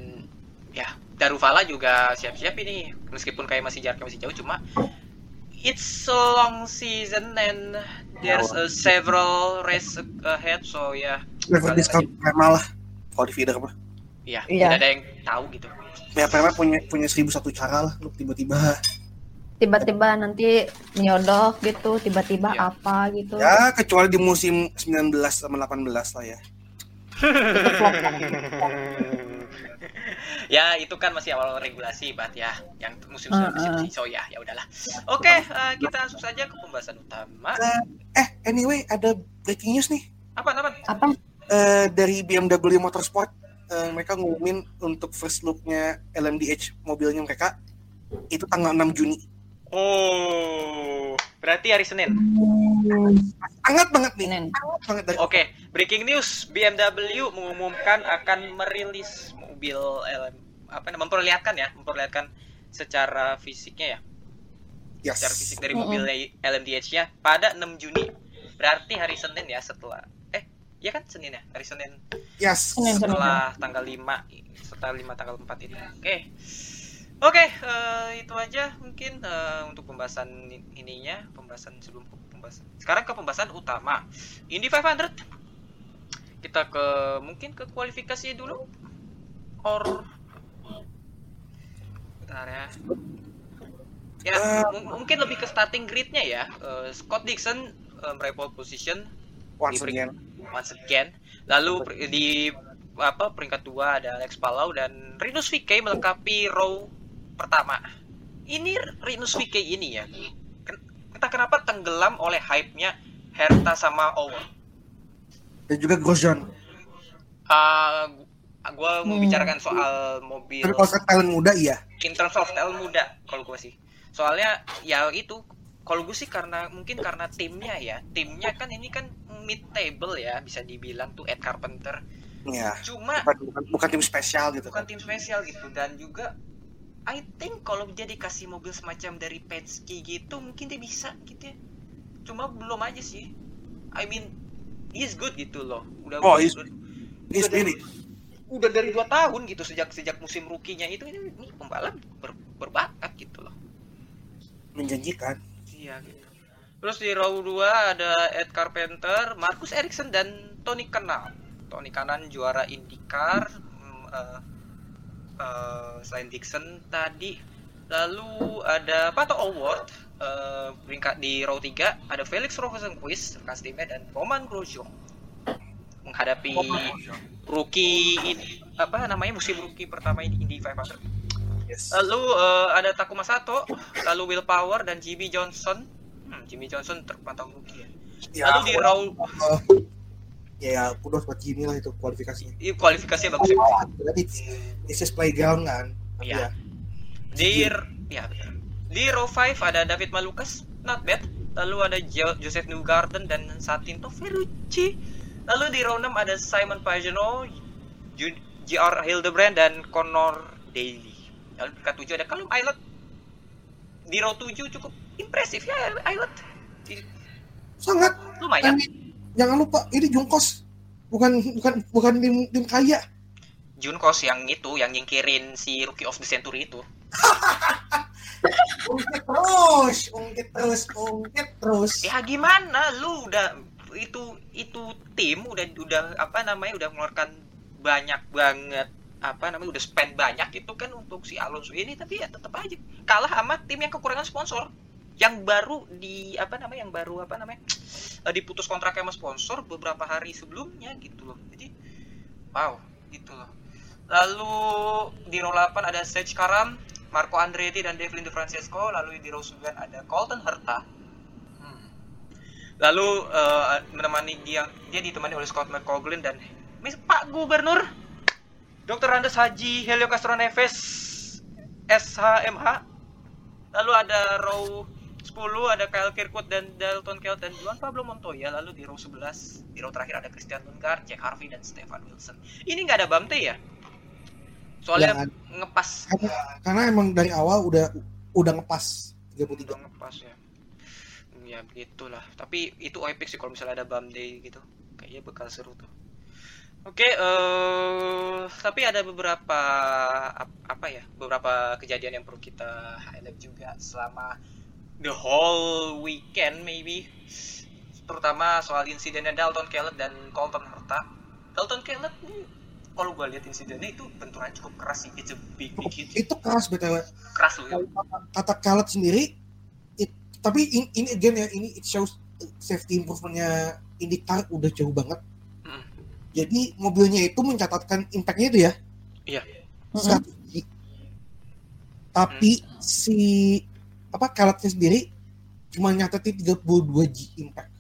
Speaker 1: ya Daruvala juga siap-siap ini meskipun kayak masih jaraknya masih jauh cuma it's a long season and there's a several race ahead so ya
Speaker 3: Driver
Speaker 1: Kalian
Speaker 3: discount prema lah. Kalau di feeder mah.
Speaker 1: ya
Speaker 2: Iya.
Speaker 1: tidak ada yang tahu gitu
Speaker 3: Ya prema punya punya seribu satu cara lah. Lu tiba-tiba
Speaker 2: Tiba-tiba nanti nyodok gitu, tiba-tiba
Speaker 1: Iya.
Speaker 2: apa gitu.
Speaker 3: ya kecuali di musim 19 sama 18 lah ya.
Speaker 2: Itu flop kan.
Speaker 1: ya itu kan masih awal regulasi bat ya yang musim
Speaker 2: Uh,
Speaker 1: musim
Speaker 2: uh.
Speaker 1: so ya ya udahlah oke eh, kita langsung saja ke pembahasan utama
Speaker 3: Eh, anyway ada breaking news nih.
Speaker 1: apa apa
Speaker 2: Apa?
Speaker 3: Eh, dari BMW Motorsport eh, mereka ngumumin untuk first looknya LMDH mobilnya mereka itu tanggal 6 Juni.
Speaker 1: oh berarti hari Senin
Speaker 3: Hangat banget nih. Hangat banget
Speaker 1: Oke, breaking news BMW mengumumkan akan merilis mobil LM apa namanya memperlihatkan ya, memperlihatkan secara fisiknya ya?
Speaker 3: Yes.
Speaker 1: secara fisik dari mobil LMDH-nya pada 6 Juni berarti hari Senin ya setelah eh ya kan Senin ya hari Senin.
Speaker 3: Yes.
Speaker 2: Senin.
Speaker 1: setelah tanggal 5 setelah 5 tanggal 4 itu oke. Oke eh, itu aja mungkin eh, untuk pembahasan ininya pembahasan sebelum pembahasan. Sekarang ke pembahasan utama. Indy 500 kita ke mungkin ke kualifikasi dulu or bentar ya ya
Speaker 3: Eh.
Speaker 1: mu- mungkin lebih ke starting grid-nya ya Eh, Scott Dixon eh, meraih pole position
Speaker 3: Once
Speaker 1: Di-
Speaker 3: again.
Speaker 1: once again. Lalu di apa peringkat dua ada Alex Palau dan Rinus VK melengkapi row pertama. Ini Rinus VK ini ya. Entah kenapa tenggelam oleh hype-nya Herta sama Owen.
Speaker 3: Dan juga Grosjean.
Speaker 1: Ah, gu- gua
Speaker 2: Hmm.
Speaker 1: membicarakan soal mobil
Speaker 3: Tapi kalau talent muda iya.
Speaker 1: in terms of style muda kalau gue sih. Soalnya ya itu kalau gue sih karena mungkin karena timnya ya. Timnya kan ini kan mid table ya bisa dibilang tuh Ed Carpenter.
Speaker 3: Iya.
Speaker 1: Cuma
Speaker 3: Bukan, bukan, bukan tim spesial gitu.
Speaker 1: bukan tim spesial gitu dan juga I think kalau dia dikasih mobil semacam dari Penske gitu mungkin dia bisa gitu ya cuma belum aja sih I mean he's good gitu loh udah
Speaker 3: Oh, he's-
Speaker 1: udah,
Speaker 3: Ini sendiri.
Speaker 1: Udah dari dua tahun gitu sejak sejak musim rukinya itu ini, ini pembalap ber- berbakat gitu loh.
Speaker 3: Menjanjikan.
Speaker 1: iya gitu. Terus di row 2 ada Ed Carpenter Marcus Ericsson dan Tony Kanaan Tony Kanaan juara IndyCar hmm, eh, eh, selain Dixon tadi. Lalu ada Pato Award eh, peringkat di row 3 ada Felix Rosenquist rekan timnya dan Roman Grosjean menghadapi rookie in- apa namanya musim rookie pertama ini Indy 500
Speaker 3: Yes.
Speaker 1: Lalu eh, ada Takuma Sato, lalu Will Power dan Jimmy Johnson. Hmm, Jimmy Johnson terpantau rookie ya.
Speaker 3: Ya,
Speaker 1: Lalu di row
Speaker 3: eh, ya kudos buat Jimmy lah itu kualifikasinya.
Speaker 1: ini kualifikasinya bagus ya.
Speaker 3: Berarti it's, it's just playground kan.
Speaker 1: Iya.
Speaker 3: ya.
Speaker 1: Di ya. Di row 5 ada David Malukas, not bad. Lalu ada Jo- Joseph Newgarden dan Satinto Ferrucci. Lalu di row 6 ada Simon Pagenaud, Ju- JR Hildebrand dan Connor Daly. Lalu peringkat 7 ada Callum Aylott. Di row 7 cukup impresif ya. Di-
Speaker 3: Sangat.
Speaker 1: Lumayan.
Speaker 3: Ini- jangan lupa ini Jungkos. Bukan bukan bukan tim tim kaya.
Speaker 1: Junkos yang itu yang nyingkirin si Rookie of the Century itu.
Speaker 3: Ungkit terus, ungkit terus, ungkit terus.
Speaker 1: Ya gimana lu udah itu itu tim udah udah apa namanya udah mengeluarkan banyak banget apa namanya udah spend banyak itu kan untuk si Alonso ini tapi ya tetap aja kalah sama tim yang kekurangan sponsor. Yang baru di apa namanya yang baru apa namanya eh, diputus kontraknya sama sponsor beberapa hari sebelumnya gitu loh. Jadi wow gitu loh. Lalu di row 8 ada Serge Karam Marco Andretti dan Devlin De Francesco. Lalu di row 9 ada Colton Herta. Lalu eh, menemani dia dia ditemani oleh Scott McCoglin dan Miss Pak Gubernur Dr. Andes Haji Helio Castro Neves SHMH lalu ada row 10 ada Kyle Kirkwood dan Dalton Kellett dan Juan Pablo Montoya. Lalu di row 11 di row terakhir ada Christian Lundgaard, Jack Harvey dan Stefan Wilson. Ini nggak ada Bamte ya? Soalnya
Speaker 3: Nggak
Speaker 1: ngepas.
Speaker 3: Karena, karena emang dari awal udah udah ngepas 33.
Speaker 1: udah ngepas ya ya begitulah. Tapi itu epic sih kalau misalnya ada bum day gitu. Kayaknya bakal seru tuh. Oke eh tapi ada beberapa ap- apa ya? Beberapa kejadian yang perlu kita highlight juga selama the whole weekend maybe. Terutama soal insidennya Dalton Kellett dan Colton Herta. Dalton Kellett nih kalau gue lihat insidennya itu benturannya cukup keras sih. It's a big big hit.
Speaker 3: Itu keras btw.
Speaker 1: keras loh ya.
Speaker 3: Kata Khaled sendiri, tapi in- ini again ya ini it shows safety improvementnya IndyCar udah jauh banget.
Speaker 1: Mm.
Speaker 3: Jadi mobilnya itu mencatatkan impactnya itu ya.
Speaker 1: Iya.
Speaker 3: 100 G. Tapi si apa Khalednya sendiri cuma nyatetin 32 G impact.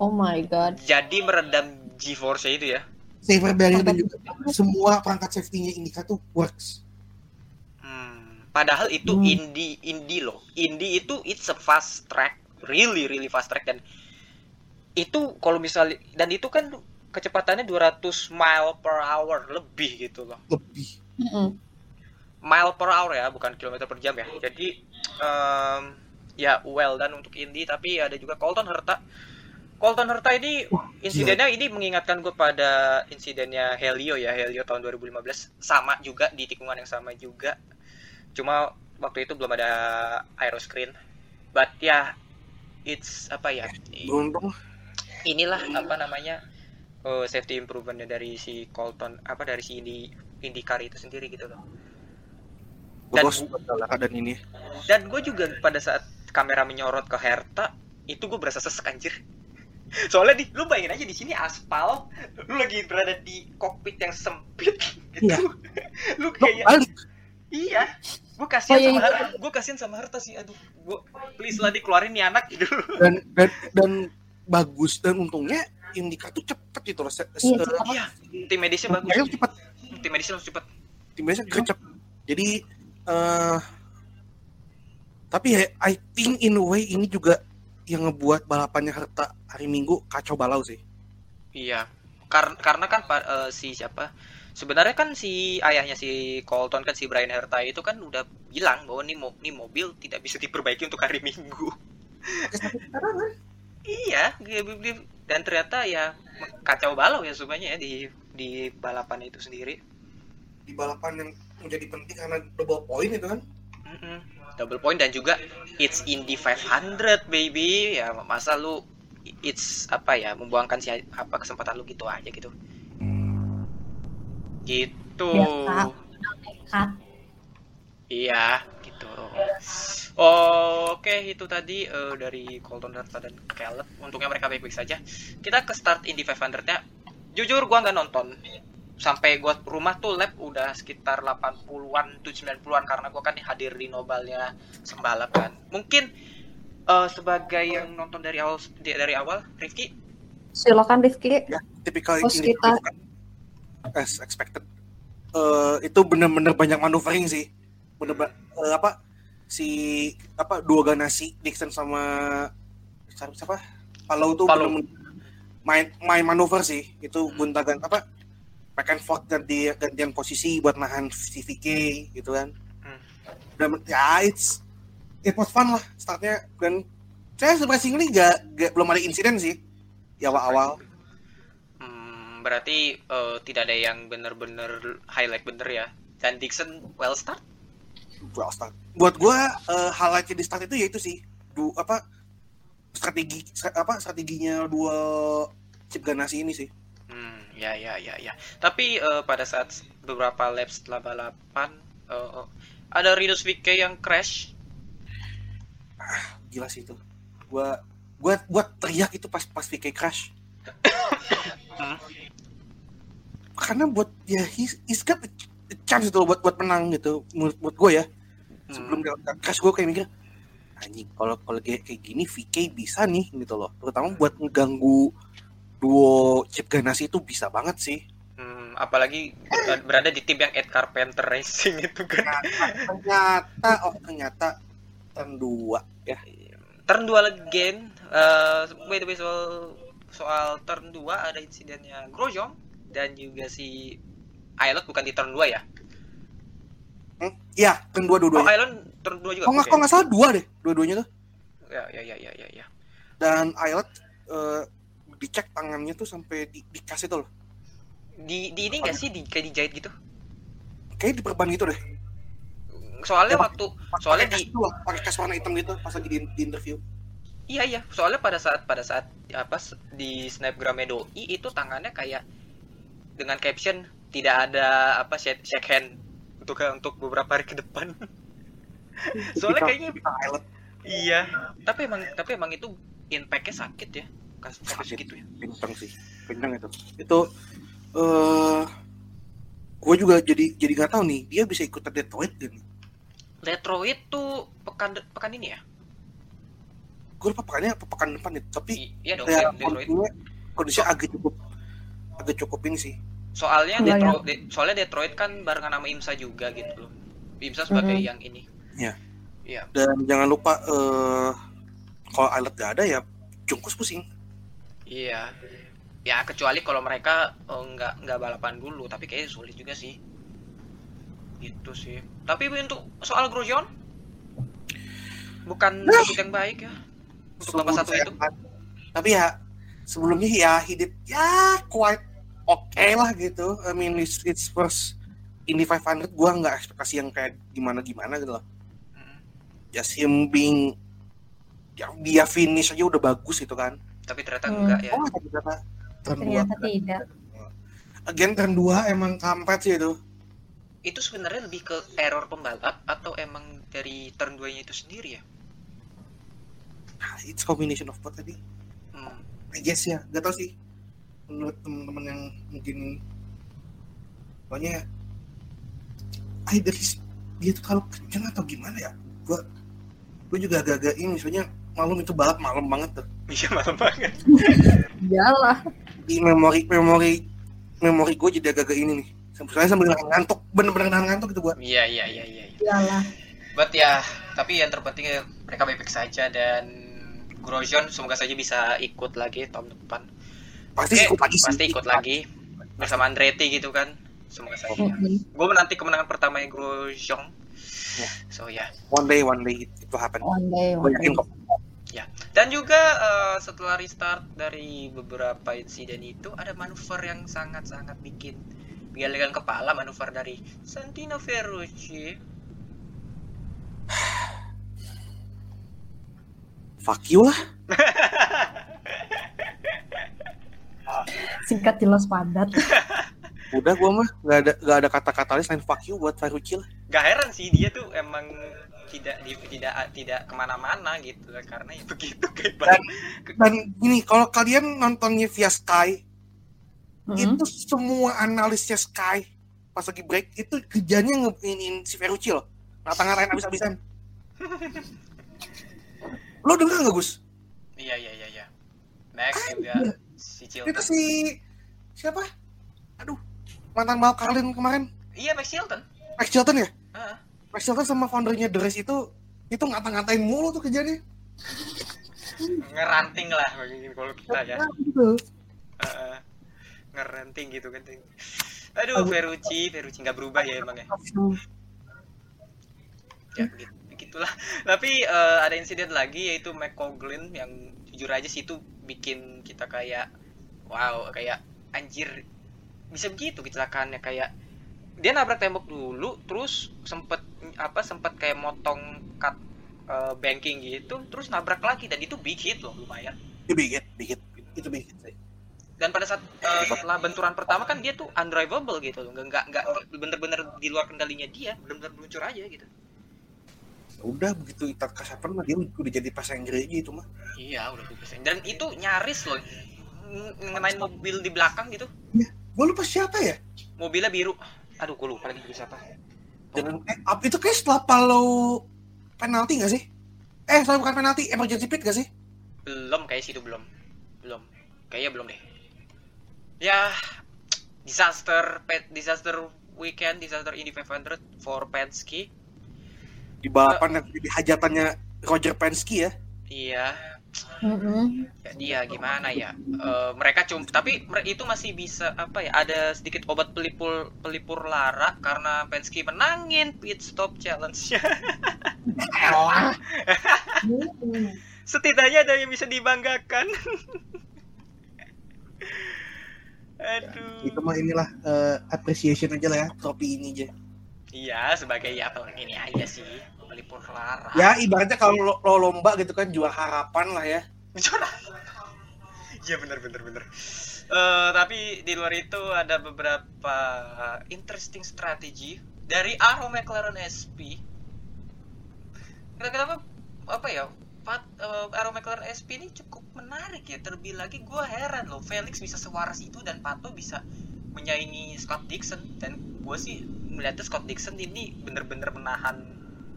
Speaker 2: Oh my god.
Speaker 1: jadi meredam G-force itu ya
Speaker 3: Saver barrier dan juga semua perangkat safety-nya IndyCar tuh works.
Speaker 1: Padahal itu
Speaker 2: Hmm.
Speaker 1: indie indie loh. Indie itu it's a fast track, really really fast track dan itu kalau misalnya dan itu kan kecepatannya 200 mile per hour lebih gitu loh.
Speaker 3: Lebih.
Speaker 1: Mile per hour ya, bukan kilometer per jam ya. Jadi em, ya well dan untuk Indy tapi ada juga Colton Herta. Colton Herta ini insidennya ini mengingatkan gue pada insidennya Helio ya, Helio tahun 2015 sama juga di tikungan yang sama juga. Cuma waktu itu belum ada aeroscreen. But ya it's apa ya?
Speaker 3: Beruntung
Speaker 1: inilah apa namanya eh, safety improvementnya dari si Colton apa dari si Indy IndyCar itu sendiri gitu loh. Dan-
Speaker 3: dan ini.
Speaker 1: Dan gue juga pada saat kamera menyorot ke Herta itu gue berasa sesek anjir. Soalnya di, lu bayangin aja di sini aspal, lu lagi berada di kokpit yang sempit gitu.
Speaker 3: Iya.
Speaker 1: lu kayak
Speaker 3: balik.
Speaker 1: Iya. Gue kasihan
Speaker 2: Oh, iya,
Speaker 1: sama
Speaker 2: iya.
Speaker 1: Herta, gue kasihan sama Herta sih. Aduh, gue please lah dikeluarin nih anak gitu.
Speaker 3: dan dan dan bagus dan untungnya Indika tuh cepet gitu loh.
Speaker 2: Iya.
Speaker 1: Iya, tim medisnya bagus.
Speaker 3: Mereka cepet,
Speaker 1: Tim medisnya langsung cepet.
Speaker 3: tim biasa gercep. Jadi eh tapi ya, I think in a way ini juga yang ngebuat balapannya Herta hari Minggu kacau balau sih.
Speaker 1: Iya, karena karena kan eh, si siapa? Sebenarnya kan si ayahnya si Colton kan si Brian Herta itu kan udah bilang bahwa nih, mo nih mobil tidak bisa diperbaiki untuk hari Minggu. Iya, dan ternyata ya kacau balau ya semuanya ya di di balapan itu sendiri.
Speaker 3: Di balapan yang menjadi penting karena double point itu kan.
Speaker 1: Mm-mm. Double point dan juga it's in the 500 baby. Ya masa lu it's apa ya membuangkan si apa kesempatan lu gitu aja gitu. Gitu.
Speaker 2: Nekat.
Speaker 1: Iya, gitu. Oh, Oke, itu tadi eh, dari Colton Herta dan Caleb. Untungnya mereka baik-baik saja. Kita ke start Indy 500-nya. Jujur gua nggak nonton. Sampai gua rumah tuh lap udah sekitar 80-an tuh 90-an karena gua kan hadir di nobalnya sembalap kan. Mungkin eh, sebagai yang nonton dari awal dari awal, Rifki,
Speaker 2: Silakan Rifki.
Speaker 3: Ya, tipikal
Speaker 2: Oh, kita-
Speaker 3: as expected. Eh, itu bener-bener banyak maneuvering sih. Bener eh, apa si apa dua ganasi Dixon sama siapa, siapa? Palau tuh
Speaker 1: Palau.
Speaker 3: bener-bener main main manuver sih. Itu
Speaker 1: Hmm.
Speaker 3: guntagan apa back and forth ganti gantian posisi buat nahan si VK gitu kan.
Speaker 1: Hmm.
Speaker 3: Dan ya it's it was fun lah startnya dan saya surprisingly gak, gak belum ada insiden sih di awal-awal.
Speaker 1: Berarti eh, tidak ada yang bener-bener highlight bener ya. Dan Dixon well start.
Speaker 3: well start. Buat gua eh, highlightnya di start itu ya itu sih. Du, apa strategi stra- apa strateginya dua chip ganasi ini sih.
Speaker 1: Hmm, ya ya ya ya. Tapi eh, pada saat beberapa lap setelah balapan eh, ada Rinus VK yang crash.
Speaker 3: Gila sih itu. Gua gua buat teriak itu pas pas VK crash.
Speaker 1: Hmm.
Speaker 3: Karena buat ya he's, he's got a chance itu buat buat menang gitu menurut buat gue ya. Sebelum dia crash gue kayak mikir anjing kalau kalau kayak kayak gini VK bisa nih gitu loh. Terutama buat ngeganggu duo chip ganasi itu bisa banget sih.
Speaker 1: Hmm, apalagi ber- berada di tim yang Ed Carpenter Racing itu kan.
Speaker 3: ternyata oh ternyata turn 2 ya
Speaker 1: Turn 2 again. Eh, by the way soal turn 2 ada insidennya Grosjean dan juga si Aylot bukan di turn 2 ya.
Speaker 3: hmm? ya turn 2
Speaker 1: Oh,
Speaker 3: dua-duanya
Speaker 1: Aylot turn 2 juga.
Speaker 3: kok nggak
Speaker 1: Oke.
Speaker 3: kok nggak salah dua deh dua-duanya tuh
Speaker 1: Ya ya ya ya ya ya.
Speaker 3: dan Aylat eh, dicek tangannya tuh sampai di, dikasih tuh loh
Speaker 1: Di di ini enggak sih di kayak dijahit gitu?
Speaker 3: kayak diperban gitu deh
Speaker 1: Soalnya
Speaker 3: Ya,
Speaker 1: waktu soalnya di
Speaker 3: pakai kas warna hitam gitu pas lagi di, di interview
Speaker 1: Iya iya, soalnya pada saat pada saat apa di snapgram doi itu tangannya kayak dengan caption tidak ada apa shake, shake hand untuk untuk beberapa hari ke depan. soalnya kayaknya
Speaker 3: Aylat
Speaker 1: iya, tapi emang tapi emang itu impact-nya sakit ya. Kasus
Speaker 3: Sakit.
Speaker 1: segitu ya.
Speaker 3: kencang sih kencang itu itu eh gue juga jadi jadi nggak tahu nih dia bisa ikut Detroit kan
Speaker 1: Detroit tuh pekan pekan ini ya?
Speaker 3: Gue lupa pekannya apa pekan depan itu tapi
Speaker 1: iya dong,
Speaker 3: ya kondisinya kondisinya agak cukup agak cukup ini sih
Speaker 1: Soalnya
Speaker 2: Iya,
Speaker 1: Detroit de- soalnya Detroit kan barengan sama IMSA juga gitu loh. IMSA sebagai
Speaker 2: Mhm.
Speaker 1: yang ini.
Speaker 3: Iya.
Speaker 1: Iya.
Speaker 3: dan jangan lupa eh kalau Aylat gak ada ya Jungkus pusing
Speaker 1: Iya. Ya kecuali kalau mereka eh, nggak nggak balapan dulu, tapi kayaknya sulit juga sih. Itu sih. Tapi untuk soal Grosjean bukan
Speaker 3: Nah.
Speaker 1: debut yang baik ya. Untuk satu itu.
Speaker 3: Tapi ya sebelumnya ya he did ya quite okay lah gitu. I mean it's, it's first Indy 500 gua nggak ekspektasi yang kayak gimana gimana gitu loh.
Speaker 1: Mm.
Speaker 3: Just him being ya, dia finish aja udah bagus gitu kan.
Speaker 1: Tapi ternyata
Speaker 2: Hmm.
Speaker 1: enggak ya.
Speaker 3: Oh ternyata turn
Speaker 2: Ternyata
Speaker 3: 2
Speaker 2: tidak.
Speaker 3: Again turn 2 emang kampret sih itu.
Speaker 1: Itu sebenarnya lebih ke error pembalap atau emang dari turn 2-nya itu sendiri ya?
Speaker 3: Ah, It's combination of both tadi.
Speaker 1: Hmm.
Speaker 3: I guess ya, gak tau sih. Menurut teman-teman yang mungkin pokoknya dari dia tuh kalau kenceng atau gimana ya? Gua gua juga agak-agak ini misalnya malam itu balap malam banget tuh.
Speaker 1: Iya malam banget.
Speaker 2: Iyalah.
Speaker 3: Di memori memori memori gue jadi agak-agak ini nih. Sampai sambil nahan ngantuk, bener-bener nahan ngantuk gitu gua.
Speaker 1: Iya iya iya iya. iya.
Speaker 2: Iyalah.
Speaker 1: But ya, tapi yang terpenting ya, mereka baik-baik saja dan Grosjean semoga saja bisa ikut lagi tahun depan.
Speaker 3: Pasti
Speaker 1: Oke,
Speaker 3: ikut lagi sih.
Speaker 1: pasti ikut lagi bersama Andretti gitu kan. Semoga saja.
Speaker 2: Mm-mm.
Speaker 1: Gue menanti kemenangan pertama Grosjean.
Speaker 3: Ya.
Speaker 1: So ya.
Speaker 3: One day, one day it will happen.
Speaker 2: One day, one day.
Speaker 3: kok.
Speaker 1: Dan juga eh, setelah restart dari beberapa insiden itu ada manuver yang sangat-sangat bikin biarkan kepala manuver dari Santino Ferrucci.
Speaker 3: Fuck you lah.
Speaker 2: Singkat jelas padat.
Speaker 3: Udah gua mah gak ada gak ada kata-kata lain selain fuck you buat Ferrucci lah.
Speaker 1: Gak heran sih dia tuh emang tidak di, tidak tidak ke mana-mana gitu lah karena ya begitu kayak
Speaker 3: Dan, dan gini, kalau kalian nontonnya via Sky,
Speaker 2: Mm-mm.
Speaker 3: itu semua analisnya Sky pas lagi break itu kerjanya ngeinin si Ferrucci loh. Ngata-ngatain abis-abisan. Lo denger nggak Gus?
Speaker 1: Iya iya iya iya. Max juga si
Speaker 3: Itu
Speaker 1: Chilton.
Speaker 3: si siapa? Aduh, mantan balap Carlin kemarin,
Speaker 1: Iya Max Chilton.
Speaker 3: Max Chilton ya?
Speaker 1: Heeh.
Speaker 3: Max Chilton sama foundernya The Race itu itu ngata-ngatain mulu tuh kerjanya.
Speaker 1: Ngeranting lah kalau kita ya.
Speaker 3: Gitu.
Speaker 1: Ngeranting gitu kan. Aduh, Ferrucci, Ferrucci nggak berubah ya emang ya. Ya begitu, begitulah. Tapi eh, ada insiden lagi yaitu McCoglin yang jujur aja sih itu bikin kita kayak wow, kayak anjir bisa begitu kecelakaannya kayak dia nabrak tembok dulu terus sempet apa sempet kayak motong cut eh, banking gitu terus nabrak lagi dan itu big hit loh lumayan
Speaker 3: Itu big hit, big hit. Itu big hit sih.
Speaker 1: dan pada saat eh, setelah benturan pertama kan dia tuh undrivable gitu loh nggak nggak bener-bener di luar kendalinya dia bener-bener meluncur aja gitu
Speaker 3: udah begitu Itar Kasapan mah dia udah jadi passenger aja itu mah.
Speaker 1: iya udah bebas dan itu nyaris loh ng- ngenain mobil di belakang gitu.
Speaker 3: Gue lupa siapa ya?
Speaker 1: mobilnya biru. Aduh gue lupa lagi siapa.
Speaker 3: Jangan, eh, itu kayak setelah Palau penalti gak sih? Eh, setelah bukan penalti, emergency pit gak sih?
Speaker 1: belum kayak sih itu belum. Belum. Kayaknya belum deh. Ya disaster pet disaster weekend disaster Indy 500 for Penske
Speaker 3: Di balapan yang jadi hajatannya Roger Penske ya.
Speaker 1: iya
Speaker 2: Mm-mm.
Speaker 1: ya dia gimana ya Eh, mereka cum tapi itu masih bisa apa ya ada sedikit obat pelipur pelipur lara karena Penske menangin pit stop challenge-nya setidaknya ada yang bisa dibanggakan aduh
Speaker 3: Itu mah inilah eh, appreciation aja lah ya, trofi ini aja.
Speaker 1: Iya sebagai ya ini aja sih pelipur lara
Speaker 3: Ya, ibaratnya kalau lo, lo lomba gitu kan, jual harapan lah ya.
Speaker 1: Bicara. Iya benar benar benar. Eh, tapi di luar itu ada beberapa interesting strategi dari Arrow McLaren SP. Kenapa apa ya? Pat, eh, Arrow McLaren SP ini cukup menarik ya. Terlebih lagi gue heran loh, Felix bisa sewaras itu dan Pato bisa menyaingi Scott Dixon dan gue sih melihatnya Scott Dixon ini bener-bener menahan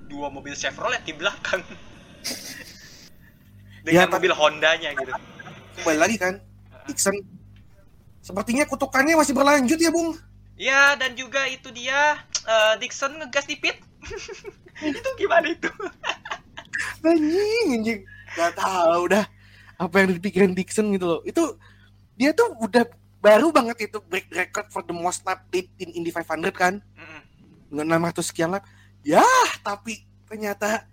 Speaker 1: dua mobil Chevrolet di belakang dengan
Speaker 3: Ya,
Speaker 1: mobil Hondanya gitu.
Speaker 3: Kembali lagi kan, Dixon. Sepertinya kutukannya masih berlanjut ya, Bung.
Speaker 1: Ya dan juga itu dia eh, Dixon ngegas di pit. itu gimana itu?
Speaker 3: Anjing, anjing. Gak tahu dah apa yang dipikirin Dixon gitu loh. Itu dia tuh udah baru banget itu break record for the most lap lead in Indy 500 kan. Dengan 600 sekian lap. Ya, tapi ternyata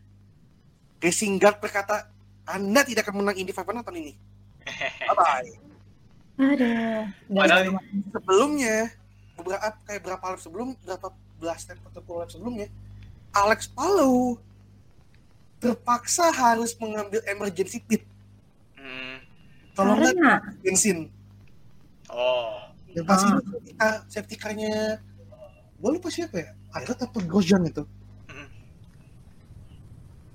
Speaker 3: racing guard berkata Anda tidak akan menang Indy 500 tahun ini. Bye bye.
Speaker 1: Padahal-
Speaker 3: Sebelumnya beberapa kayak berapa lap sebelum berapa belas lap atau puluh lap sebelumnya Alex Palou terpaksa harus mengambil emergency pit
Speaker 1: Hmm.
Speaker 2: Karena
Speaker 3: bensin
Speaker 1: Oh.
Speaker 3: dan pas
Speaker 2: Ah.
Speaker 3: itu safety car- safety car-nya gue lupa siapa ya Ayrot atau Grosjean itu
Speaker 1: Mm.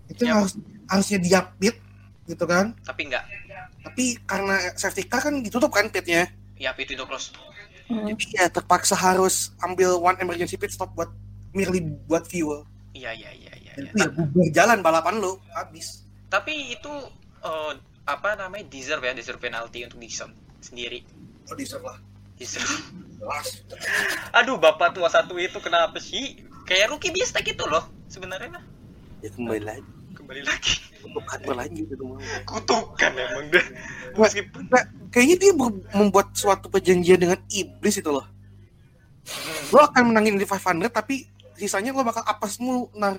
Speaker 3: itu
Speaker 1: Ya.
Speaker 3: harus harusnya dia pit gitu kan
Speaker 1: Tapi enggak.
Speaker 3: tapi karena safety car kan ditutup kan pitnya
Speaker 1: Ya, itu udah close.
Speaker 2: Hmm.
Speaker 3: jadi ya terpaksa harus ambil one emergency pit stop buat merely buat fuel
Speaker 1: Iya, iya, iya, iya. iya.
Speaker 3: itu ya bubar jalan balapan lo habis
Speaker 1: Tapi itu eh, apa namanya deserve ya, deserve penalti untuk Dixon sendiri.
Speaker 3: Oh deserve lah
Speaker 1: Deserve.
Speaker 3: jelas
Speaker 1: Aduh, bapak tua satu itu kenapa sih? Kayak rookie bistek itu loh sebenarnya mah.
Speaker 3: ya kembali lagi
Speaker 1: Kembali lagi.
Speaker 3: bukan berlanjut itu mau
Speaker 1: Kutukan emang deh. Meskipun
Speaker 3: Nah, kayaknya dia membuat suatu perjanjian dengan iblis itu loh lo akan menangin di 500 tapi sisanya lo bakal apes mulu nar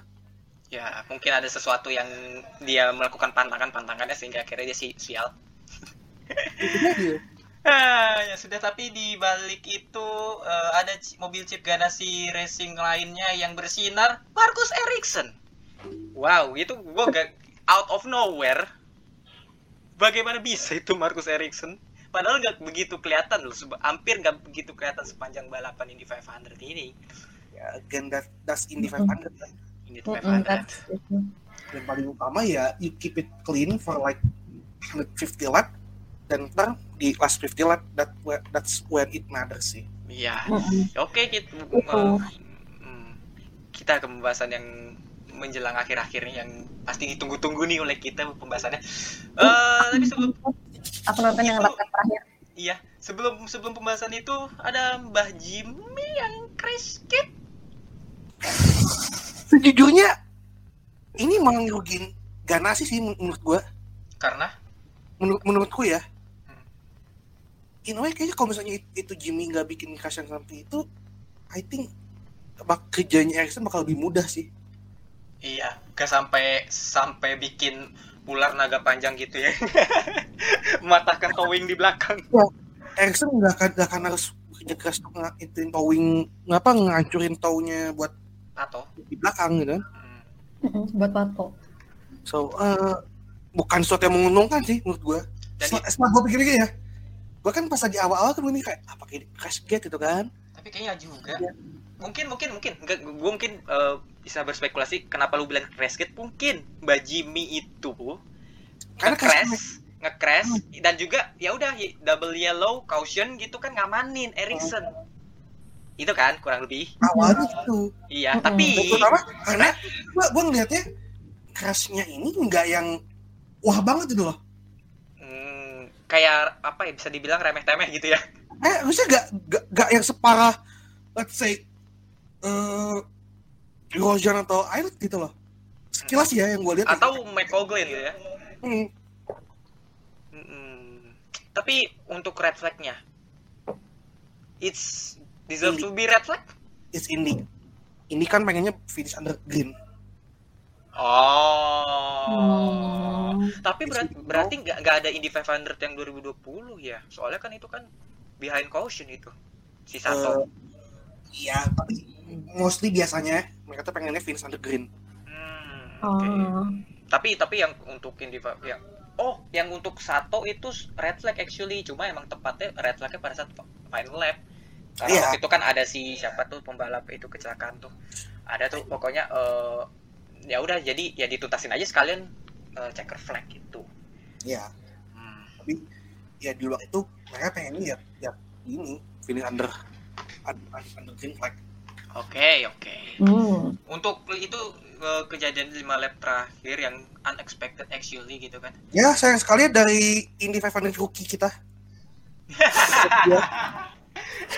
Speaker 1: ya mungkin ada sesuatu yang dia melakukan pantangan-pantangannya sehingga akhirnya dia si sial. Ah, ya sudah tapi di balik itu eh, ada mobil chip Ganassi racing lainnya yang bersinar Marcus Ericsson. Wow, itu gua gak out of nowhere. Bagaimana bisa itu Marcus Ericsson? Padahal nggak begitu kelihatan loh, hampir nggak begitu kelihatan sepanjang balapan Indy 500 ini.
Speaker 3: ya again that, that's Indy 500 lah.
Speaker 1: Indy
Speaker 2: Mm-mm,
Speaker 1: 500.
Speaker 2: that's itu.
Speaker 3: yang paling utama ya you keep it clean for like 150 lap dan ntar di last 50 lap that where- that's when it matters sih
Speaker 1: Iya.
Speaker 2: Mm-mm.
Speaker 1: Oke, kita
Speaker 2: Itu.
Speaker 1: eh, hmm, kita ke pembahasan yang menjelang akhir-akhir yang pasti ditunggu-tunggu nih oleh kita pembahasannya. Eh, tapi sebelum
Speaker 2: Aku nonton yang lap lap terakhir.
Speaker 1: iya, sebelum sebelum pembahasan itu ada Mbah Jimmy yang crash kit.
Speaker 3: sejujurnya ini malah ngerugiin Ganassi sih men- menurut gua
Speaker 1: Karena
Speaker 3: menurut menurutku ya. In a way kayaknya kalau misalnya it- itu Jimmy nggak bikin yang seperti itu I think bak kerjanya Erickson bakal lebih mudah sih
Speaker 1: iya, gak sampai sampai bikin ular naga panjang gitu ya. Mematahkan towing di belakang.
Speaker 3: Erickson nggak akan nggak akan harus kerja keras untuk ngaitin towing ngapa ngancurin townya buat
Speaker 1: Atau
Speaker 3: di belakang gitu kan
Speaker 1: hmm,
Speaker 2: Buat Pato.
Speaker 3: so eh, bukan sesuatu yang menguntungkan sih menurut gua
Speaker 1: Dan
Speaker 3: setelah, setelah gua pikir-pikir ya gua kan pas lagi awal-awal kan gua mikir kayak apa kayak di crash gate gitu kan.
Speaker 1: Tapi kayaknya juga.
Speaker 3: Iya.
Speaker 1: Mungkin mungkin mungkin. Enggak gua mungkin eh, bisa berspekulasi kenapa lu bilang crash kit mungkin. Mbak Jimmy itu
Speaker 3: karena crash
Speaker 1: nge-crash dan juga ya udah double yellow caution gitu kan ngamanin Ericsson. Itu kan kurang lebih.
Speaker 3: Awalnya gitu.
Speaker 1: Iya
Speaker 2: Mm-mm.
Speaker 1: tapi
Speaker 3: terutama karena gua gua ngeliatnya crashnya ini nggak yang wah banget gitu loh.
Speaker 1: hmm, kayak apa ya bisa dibilang remeh-temeh gitu ya.
Speaker 3: Eh harusnya gak, gak, gak yang separah let's say eh Grosjean atau Ayrton gitu loh. Sekilas ya yang gue lihat
Speaker 1: atau McLaughlin gitu ya.
Speaker 3: Hmm,
Speaker 1: Mm-mm. tapi untuk red flagnya it's deserve to be red flag?
Speaker 3: It's Indy. Ini kan pengennya finish under green
Speaker 1: oh
Speaker 2: Hmm.
Speaker 1: Tapi berat, berarti nggak nggak ada Indy 500 yang 2020 ya? Soalnya kan itu kan behind caution itu. Si Sato.
Speaker 3: Eh, iya tapi mostly biasanya mereka tuh pengennya finish under green
Speaker 1: Hmm,
Speaker 2: Oh.
Speaker 1: oke. Tapi tapi yang untuk Indy yang oh, yang untuk Sato itu red flag actually, cuma emang tepatnya red flagnya pada saat final lap. Karena
Speaker 3: Iya.
Speaker 1: waktu itu kan ada si siapa tuh pembalap itu kecelakaan tuh. Ada tuh pokoknya eh, ya udah jadi ya dituntasin aja sekalian eh, checker flag gitu.
Speaker 3: ya
Speaker 1: Hmm.
Speaker 3: tapi ya di luar itu mereka pengennya ya ya ini finish under under, under green flag
Speaker 1: Oke, oke.
Speaker 2: Hmm.
Speaker 1: Untuk itu eh, kejadian 5 lap terakhir yang unexpected actually gitu kan.
Speaker 3: ya sayang sekali dari Indy 500 rookie kita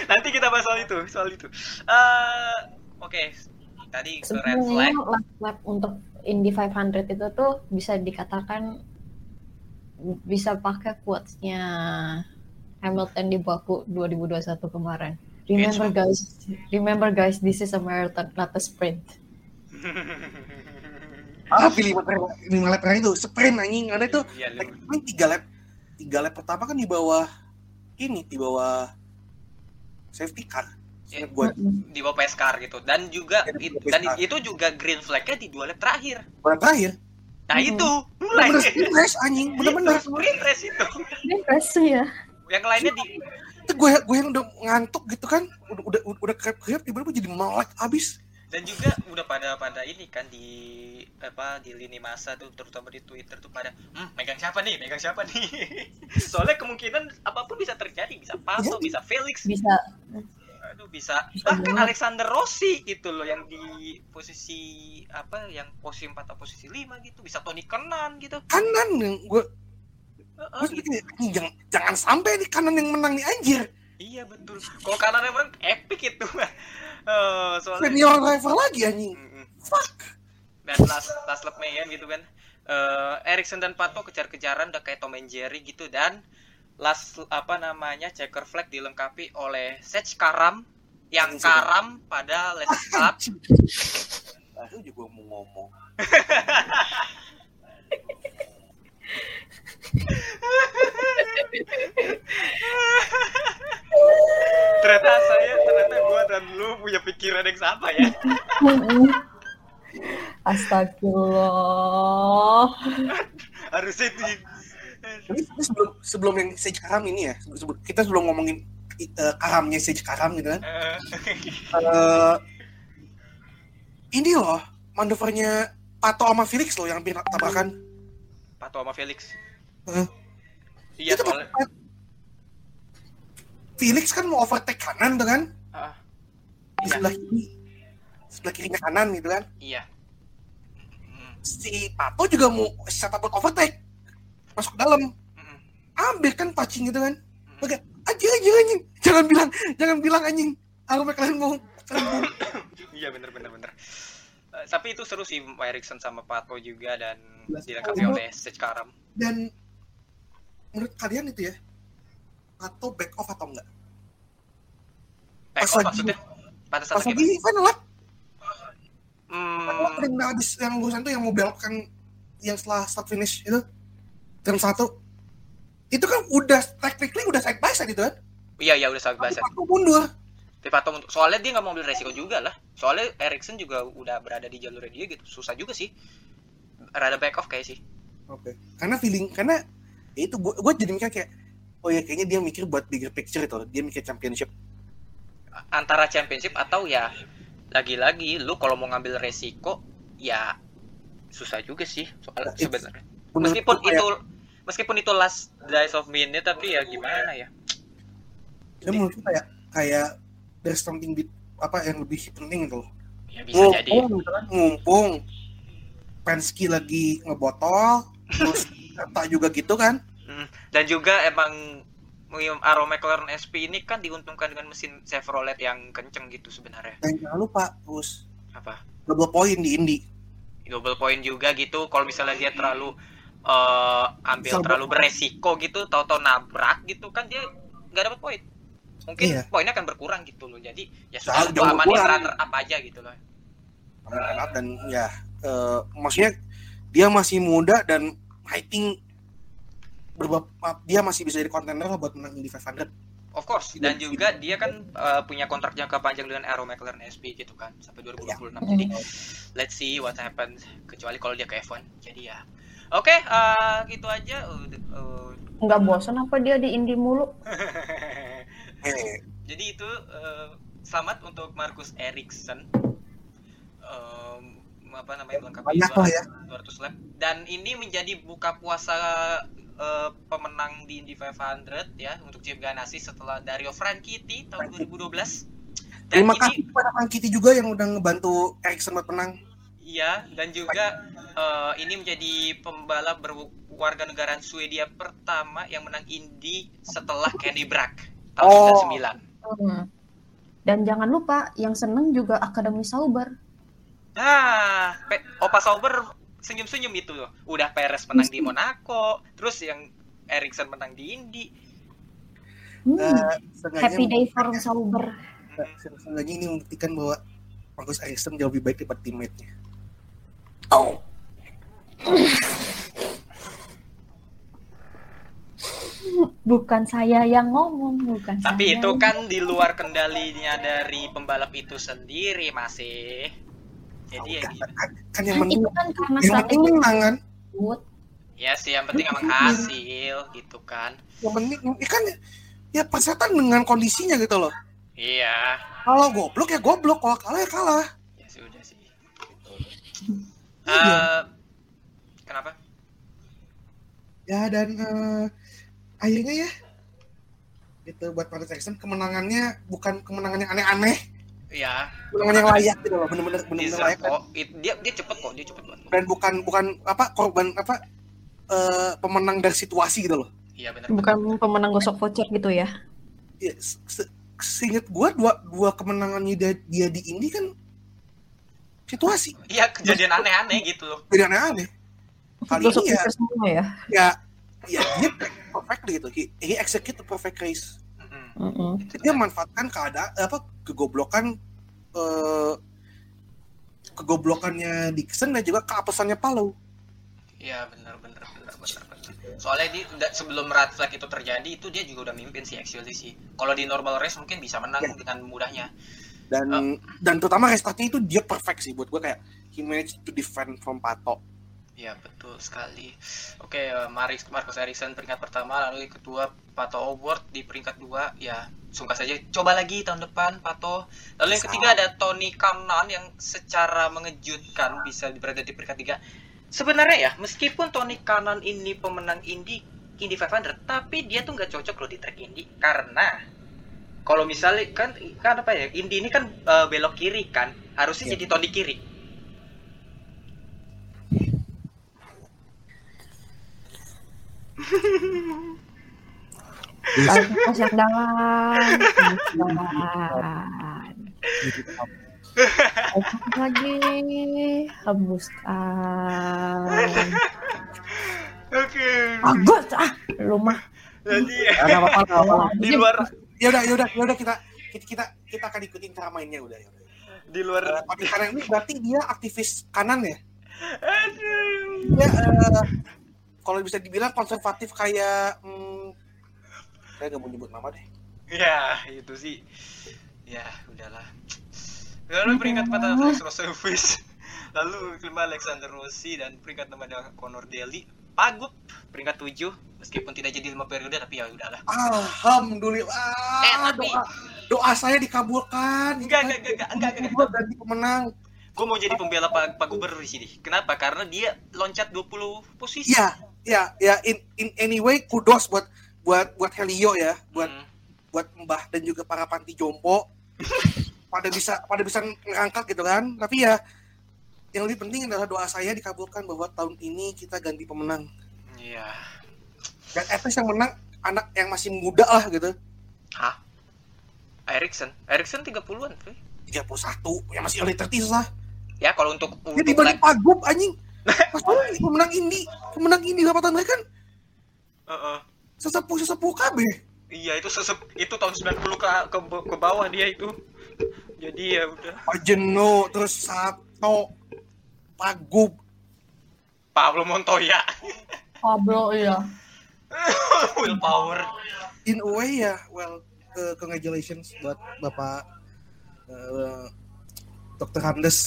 Speaker 1: Nanti kita bahas soal itu, soal itu. Eh, oke. Tadi ke red
Speaker 2: Sebenarnya
Speaker 1: flag.
Speaker 2: lap lap untuk Indy 500 itu tuh bisa dikatakan bisa pakai quotes-nya Hamilton di Baku 2021 kemarin. Remember guys, remember guys, this is a marathon, not a sprint.
Speaker 3: Ah, pilih lima lap lima lap terakhir itu sprint anjing. Ada itu
Speaker 1: Iya, lu-
Speaker 3: Paling tiga lap tiga lap pertama kan di bawah ini di bawah safety car. Ingat gue
Speaker 1: di bawah PS car gitu dan juga
Speaker 3: Iya,
Speaker 1: it- dan itu juga green flag-nya di dua lap terakhir.
Speaker 3: lap terakhir.
Speaker 1: Nah
Speaker 2: Hmm.
Speaker 1: itu mulai
Speaker 3: Bener sprint race anjing, bener-bener.
Speaker 1: Itu sprint race itu.
Speaker 2: Impressive ya.
Speaker 1: Yang lainnya di
Speaker 3: Itu gue gue yang udah ngantuk gitu kan, udah udah udah kerap-kerap tiba-tiba jadi melek abis.
Speaker 1: dan juga udah pada pada ini kan di apa di lini masa tuh terutama di Twitter tuh pada hmm, megang siapa nih megang siapa nih soalnya kemungkinan apa pun bisa terjadi bisa Pato
Speaker 3: Iya.
Speaker 1: bisa Felix
Speaker 2: Bisa
Speaker 1: aduh bisa bahkan
Speaker 2: banget.
Speaker 1: Alexander Rossi gitu loh yang di posisi apa yang posisi 4 atau posisi 5 gitu bisa Tony Kenan gitu
Speaker 3: Kanan yang gue gue
Speaker 1: gitu.
Speaker 3: mikir, "Anjing, jangan jangan sampai nih kanan yang menang nih anjir.
Speaker 1: iya betul kalau kanan emang epic itu Eh, soalnya
Speaker 3: Senior driver lagi anjing.
Speaker 1: Mm-mm.
Speaker 3: Fuck.
Speaker 1: dan last last lap gitu kan Eh Erikson dan Pato kejar-kejaran udah kayak Tom and Jerry gitu dan last apa namanya checker flag dilengkapi oleh Sage Karam yang karam. pada last lap
Speaker 3: Baru juga mau ngomong.
Speaker 1: ternyata saya ternyata gua dan lu punya pikiran yang sama ya.
Speaker 2: Astagfirullah.
Speaker 1: harusnya itu
Speaker 3: Tapi tapi sebelum sebelum yang Sage Karam ini ya, sebelum, kita sebelum ngomongin eh, karamnya Sage Karam gitu kan.
Speaker 1: Eh,
Speaker 3: ini loh manuvernya Pato sama Felix loh yang hampir tabrakan.
Speaker 1: Pato sama Felix.
Speaker 3: Heeh.
Speaker 1: iya
Speaker 3: Itu
Speaker 1: soalnya
Speaker 3: Pat- Felix kan mau overtake kanan tuh kan? Di
Speaker 1: Iya.
Speaker 3: sebelah kiri. Sebelah kirinya kanan gitu kan?
Speaker 1: Iya. Mm,
Speaker 3: si Pato juga mau setup overtake masuk ke dalam ambil kan touching gitu kan. Oke, anjing anjing anjing jangan bilang jangan bilang anjing. Aku kalian mau
Speaker 1: Iya bener bener bener. Eh, tapi itu seru sih Erickson sama Pato juga dan dilengkapi oleh Sage Karam.
Speaker 3: dan menurut kalian itu ya Pato back off atau enggak?
Speaker 1: Back
Speaker 3: Pas
Speaker 1: off
Speaker 3: lagi-
Speaker 1: maksudnya? Pada saat
Speaker 3: pas
Speaker 1: lagi.
Speaker 3: final lap.
Speaker 1: Hmm,
Speaker 3: yang habis yang barusan tuh yang mau belokkan yang setelah start finish itu turn satu itu kan udah technically udah side by side itu kan
Speaker 1: iya iya udah sangat
Speaker 3: tapi
Speaker 1: bahasa.
Speaker 3: Pato mundur
Speaker 1: Tapi Pato untuk soalnya dia nggak mau ambil resiko juga lah. Soalnya Erickson juga udah berada di jalur dia gitu. Susah juga sih. Rada back off kayak sih.
Speaker 3: oke karena feeling karena itu gua, gua jadi mikir kayak oh ya kayaknya dia mikir buat bigger picture itu dia mikir championship
Speaker 1: Antara championship atau ya lagi-lagi lu kalau mau ngambil resiko ya susah juga sih soalnya sebenarnya. Meskipun
Speaker 3: kayak-
Speaker 1: itu meskipun itu last days of minute tapi ya gimana ya?
Speaker 3: menurut gua kayak kayak there's something bit, apa yang lebih penting itu
Speaker 1: Ya bisa jadi.
Speaker 3: ngumpung gitu kan, ngumpung Penske lagi ngebotol terus Kerta juga gitu kan
Speaker 1: Mm, Dan juga emang William Aro McLaren SP ini kan diuntungkan dengan mesin Chevrolet yang kenceng gitu sebenarnya.
Speaker 3: dan jangan lupa terus
Speaker 1: Apa?
Speaker 3: double point di Indy
Speaker 1: Double point juga gitu. Kalau misalnya dia terlalu eh, ambil terlalu
Speaker 3: ber-
Speaker 1: beresiko gitu, tahu-tahu nabrak gitu kan dia nggak dapat poin. Mungkin
Speaker 3: Iya.
Speaker 1: poinnya akan berkurang gitu loh. Jadi ya sudah gua
Speaker 3: berkurang.
Speaker 1: runner up aja gitu loh.
Speaker 3: Runner-up dan ya eh, maksudnya dia masih muda dan I think beberapa dia masih bisa jadi kontender lah buat menang Indy 500
Speaker 1: Of course. Dan juga dia kan eh, punya kontrak jangka panjang dengan Aero McLaren SP gitu kan sampai 2026. Jadi let's see what happens kecuali kalau dia ke F1 jadi ya oke eh, gitu aja. Udah, eh,
Speaker 2: Nggak bosan apa dia di Indi mulu?
Speaker 1: jadi itu eh, selamat untuk Marcus Ericsson Em, apa namanya melengkapi
Speaker 3: ya.
Speaker 1: 200 lap. Dan ini menjadi buka puasa eh, pemenang di Indy 500 ya untuk Chip Ganassi setelah Dario Franchitti tahun 2012 dan
Speaker 3: terima
Speaker 1: ini
Speaker 3: kasih kepada Kang Kitty juga yang udah ngebantu Erickson buat menang
Speaker 1: Iya, dan juga eh, ini menjadi pembalap berwarga negara Swedia pertama yang menang Indy setelah Kenny Brack tahun
Speaker 3: Oh.
Speaker 1: 99.
Speaker 2: Hmm. Dan jangan lupa yang seneng juga Akademi Sauber.
Speaker 1: Ah, Pe- Opa Sauber senyum-senyum itu loh. Udah Perez menang di Monaco, terus yang Ericsson menang di Indy.
Speaker 2: Hmm.
Speaker 3: Seenggaknya
Speaker 2: Happy day for Sauber.
Speaker 3: Nah, Seenggaknya ini membuktikan bahwa Marcus Ericsson jauh lebih baik daripada teammate-nya.
Speaker 2: Bukan saya yang ngomong, bukan
Speaker 1: Tapi
Speaker 2: saya
Speaker 1: itu kan di luar kendalinya dari pembalap itu sendiri masih. Jadi ya
Speaker 3: kan,
Speaker 1: gitu.
Speaker 3: kan, kan yang
Speaker 2: Kan
Speaker 3: penting
Speaker 2: itu kan karena
Speaker 3: yang penting menang kan.
Speaker 1: Ya sih yang penting emang hasil gitu kan.
Speaker 3: Yang penting ya kan ya persetan dengan kondisinya gitu loh.
Speaker 1: Iya.
Speaker 3: Kalau goblok ya goblok, kalau kalah ya kalah. Iya.
Speaker 1: Eh, kenapa?
Speaker 3: Ya dan eh, akhirnya ya gitu buat Marcus Ericsson kemenangannya bukan kemenangan yang aneh-aneh,
Speaker 1: Ya,
Speaker 3: kemenangan yang layak gitu loh, bener-bener bener-bener
Speaker 1: deserve
Speaker 3: layak dan,
Speaker 1: kok. It- dia dia cepet kok, dia cepet banget.
Speaker 3: dan bukan bukan apa korban apa eh, pemenang dari situasi gitu loh.
Speaker 1: Iya benar.
Speaker 2: Bukan pemenang gosok voucher gitu ya.
Speaker 3: Ya, se- se- seinget gua dua dua kemenangannya dia, dia di Indi kan situasi
Speaker 1: Iya kejadian aneh-aneh gitu loh.
Speaker 3: jadi aneh-aneh. Kali ini ya
Speaker 2: semua ya.
Speaker 3: ya ya dia perfect gitu. He, he execute the perfect race.
Speaker 1: Mm-mm.
Speaker 2: Mm-mm.
Speaker 3: dia manfaatkan keadaan apa kegoblokan eh, kegoblokannya Dixon dan juga keapesannya Palau.
Speaker 1: Iya benar benar benar benar. Soalnya di sebelum red flag itu terjadi itu dia juga udah mimpin sih actually sih. Kalau di normal race mungkin bisa menang
Speaker 3: Ya.
Speaker 1: dengan mudahnya.
Speaker 3: Dan dan terutama restartnya itu dia perfect sih buat gue kayak he managed to defend from Pato.
Speaker 1: Iya betul sekali. Oke, eh, Maris Marcus Ericsson peringkat pertama, lalu yang kedua Pato Award di peringkat dua. Ya, sungkas saja. Coba lagi tahun depan Pato. Lalu yang ketiga ada Tony Kanan yang secara mengejutkan bisa berada di peringkat tiga. Sebenarnya ya, meskipun Tony Kanan ini pemenang Indy Indy 500, tapi dia tuh nggak cocok loh di track Indy karena kalau misalnya kan kan apa ya Indy ini kan eh, belok kiri kan harusnya
Speaker 3: Iya.
Speaker 1: jadi Tony kiri
Speaker 2: dalam. Lagi. Hembuskan.
Speaker 1: oke
Speaker 2: Bagus ah. Lu mah.
Speaker 1: jadi
Speaker 3: apa-apa.
Speaker 1: di luar
Speaker 3: Ya udah, ya udah, ya udah kita kita kita kita akan ikutin cara mainnya udah ya.
Speaker 1: di luar
Speaker 3: Eh, Tony kanan ini berarti dia aktivis kanan ya?
Speaker 1: Aduh.
Speaker 3: Dia eh, kalau bisa dibilang konservatif kayak hmm, saya nggak mau nyebut nama deh.
Speaker 1: ya itu sih ya udahlah lalu peringkat empat ada Alex Rosevis lalu kelima Alexander Rossi dan peringkat enam ada Conor Daly Pagup peringkat tujuh meskipun tidak jadi lima periode tapi ya udahlah
Speaker 3: Alhamdulillah.
Speaker 1: Eh, tapi-
Speaker 3: doa, doa saya dikabulkan.
Speaker 1: Enggak, enggak, enggak, enggak, enggak.
Speaker 3: Gua ganti pemenang.
Speaker 1: gue mau jadi pembela Pak, Pak Gubernur di sini kenapa karena dia loncat 20 posisi
Speaker 3: Iya, ya, ya. In, in anyway, kudos buat buat buat Helio ya, buat
Speaker 1: Hmm.
Speaker 3: buat Mbah dan juga para panti jompo pada bisa pada bisa ngangkat gitu kan. Tapi ya yang lebih penting adalah doa saya dikabulkan bahwa tahun ini kita ganti pemenang.
Speaker 1: iya
Speaker 3: Dan at least yang menang anak yang masih muda lah gitu.
Speaker 1: hah Erikson Erikson 30-an cuy
Speaker 3: 31 yang masih early 30s lah.
Speaker 1: ya kalau untuk untuk
Speaker 3: dibanding Pagup anjing. Pas pemenang Indi, pemenang Indi dapatan mereka kan
Speaker 1: Heeh.
Speaker 3: sesepuh-sesepuh KB.
Speaker 1: Iya itu sesep itu tahun 90 ke ke, ke bawah dia itu. Jadi ya udah.
Speaker 3: Pajeno, terus Sato, Pagup.
Speaker 1: Pablo Montoya.
Speaker 2: Pablo iya.
Speaker 1: Willpower.
Speaker 3: In a way ya, well, uh, congratulations buat Bapak uh, Dr. Handes,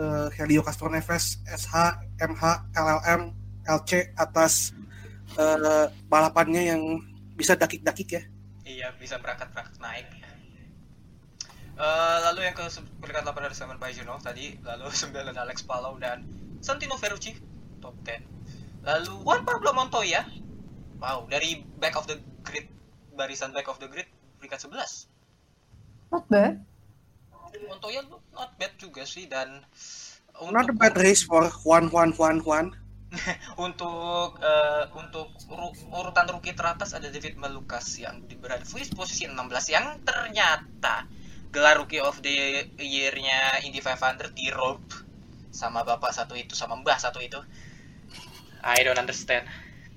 Speaker 3: uh, Helio Castro Neves, SH, MH, LLM, LC atas uh, balapannya yang bisa dakik-dakik ya.
Speaker 1: Iya bisa berangkat-berangkat naik ya. Eh, lalu yang ke peringkat 8 ada Simon Pagenaud tadi, lalu 9 ada Alex Palou dan Santino Ferrucci top 10. Lalu Juan Pablo Montoya. Wow, dari back of the grid barisan back of the grid peringkat 11.
Speaker 2: Not bad.
Speaker 1: Montoya not bad juga sih dan
Speaker 3: Not a bad race for Juan Juan Juan Juan.
Speaker 1: untuk eh, untuk uru- urutan rookie teratas ada David Malukas yang di- berada di posisi 16 yang ternyata gelar rookie of the year-nya Indy 500 di rope sama bapak satu itu sama mbah satu itu. I don't understand.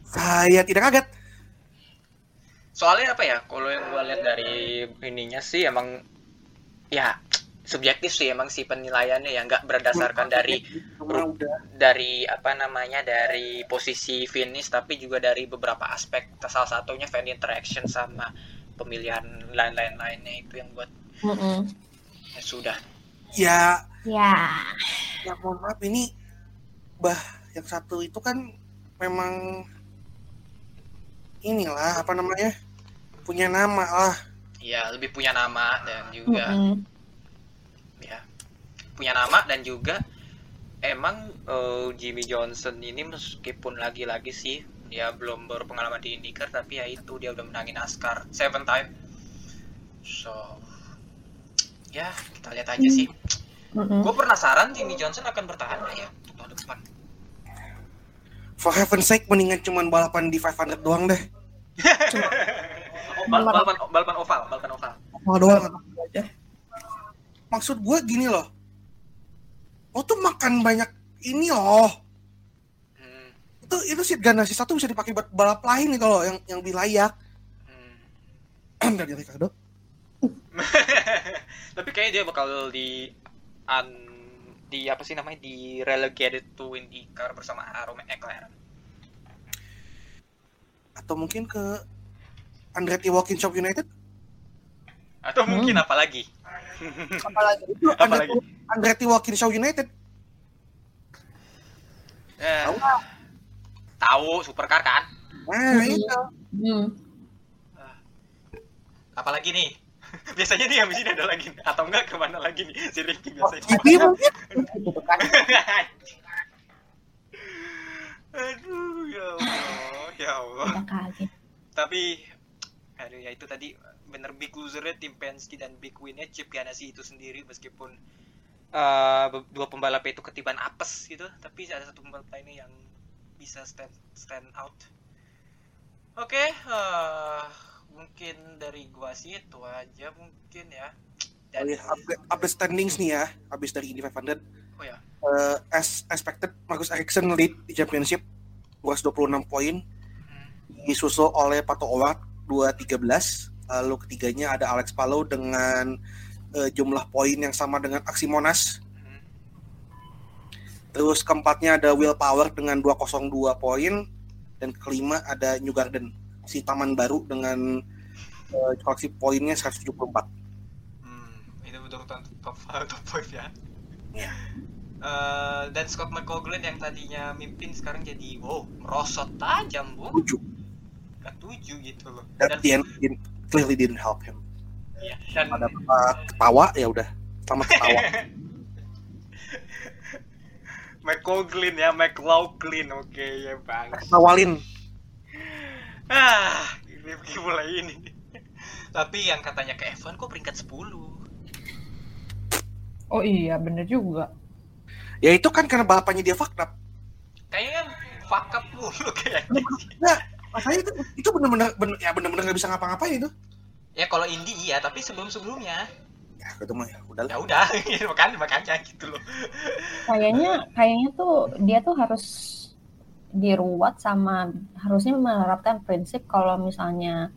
Speaker 3: Saya tidak kaget.
Speaker 1: soalnya apa ya kalau yang gue lihat dari ininya sih emang ya subjektif sih emang si penilaiannya ya nggak berdasarkan dari dari apa namanya dari posisi finish tapi juga dari beberapa aspek. Salah satunya fan interaction sama pemilihan lain-lain lainnya itu yang buat
Speaker 2: Mm-mm.
Speaker 1: ya sudah
Speaker 3: ya
Speaker 2: Ya.
Speaker 3: ya mohon maaf ini bah yang satu itu kan memang inilah apa namanya punya nama lah
Speaker 1: ya lebih punya nama dan juga
Speaker 2: Mm-mm.
Speaker 1: ya punya nama dan juga emang eh, Jimmy Johnson ini meskipun lagi-lagi sih dia belum berpengalaman di IndyCar tapi ya itu dia udah menangin NASCAR seven time so ya kita lihat aja sih.
Speaker 2: Mm-mm.
Speaker 1: gue penasaran Jimmy Johnson akan bertahan nggak ya untuk tahun depan?
Speaker 3: For heaven's sake mendingan cuman balapan di 500 doang deh.
Speaker 1: Oh, bal- balapan. balapan oval balapan oval.
Speaker 3: Mau doang. Aja. Maksud gue gini loh. Lo tuh makan banyak ini loh.
Speaker 1: Hmm,
Speaker 3: itu itu sih ganasi satu bisa dipakai buat balap lain gitu loh yang yang lebih layak.
Speaker 1: Hmm.
Speaker 3: dari Ricardo
Speaker 1: tapi kayaknya dia bakal di an di apa sih namanya? Di relegated to IndyCar bersama Romain McLaren
Speaker 3: atau mungkin ke Andretti Walking Shop United?
Speaker 1: Atau mungkin apa lagi?
Speaker 3: Apalagi itu
Speaker 1: Apa
Speaker 3: Andretti, Andretti Walking Shop United.
Speaker 1: Eh,
Speaker 3: Tahu
Speaker 1: tahu supercar kan?
Speaker 3: Nah
Speaker 2: Mhm.
Speaker 3: itu.
Speaker 2: Mm.
Speaker 1: apalagi nih biasanya nih habis ini ada lagi. Nih. atau enggak ke mana lagi nih? Si Ricky biasanya.
Speaker 3: Mungkin gitu kan
Speaker 1: aduh ya Allah ya Allah.
Speaker 2: Kaget.
Speaker 1: tapi aduh ya itu tadi bener big losernya tim Penske dan big winnya Chip Ganassi itu sendiri meskipun be- dua pembalap itu ketiban apes gitu tapi ada satu pembalap lainnya yang bisa stand stand out. Oke eh, mungkin dari gua sih itu aja mungkin ya.
Speaker 3: Oh
Speaker 1: dan
Speaker 3: iya, update, update standings nih ya habis dari Indy 500
Speaker 1: oh ya
Speaker 3: Eh, as expected Marcus Ericsson lead di championship 226 poin.
Speaker 1: Hmm.
Speaker 3: disusul oleh Pato O'Ward 213 lalu ketiganya ada Alex Palou dengan eh, jumlah poin yang sama dengan aksi Monas
Speaker 1: Hmm.
Speaker 3: terus keempatnya ada Will Power dengan 202 poin. Dan kelima ada New Garden si taman baru dengan eh, koleksi poinnya 174
Speaker 1: Hmm, itu betul betul top top five ya.
Speaker 3: Iya.
Speaker 1: Eh, dan Scott McLaughlin yang tadinya mimpin sekarang jadi wow merosot tajam bu.
Speaker 3: Tujuh
Speaker 1: ke tujuh gitu loh.
Speaker 3: That
Speaker 1: dan
Speaker 3: the end didn't- clearly didn't help him.
Speaker 1: Iya, dan
Speaker 3: ada apa? Ketawa? Ya udah. Sama ketawa.
Speaker 1: McLaughlin ya McLaughlin. Oke ya bang.
Speaker 3: Ketawalin
Speaker 1: ah ini mulai ini. Tapi yang katanya ke F1 kok peringkat 10
Speaker 2: Oh iya, bener juga.
Speaker 3: ya itu kan karena balapannya dia fucked up.
Speaker 1: Kayaknya fuck up mulu kayaknya.
Speaker 3: Nah, makanya itu itu bener-bener bener, ya bener-bener nggak bisa ngapa-ngapain itu.
Speaker 1: Ya kalau Indi iya tapi sebelum sebelumnya
Speaker 3: ya itu mah ya udah
Speaker 1: ya udah makanya makanya gitu loh.
Speaker 2: Kayaknya kayaknya tuh dia tuh harus diruat sama harusnya menerapkan prinsip kalau misalnya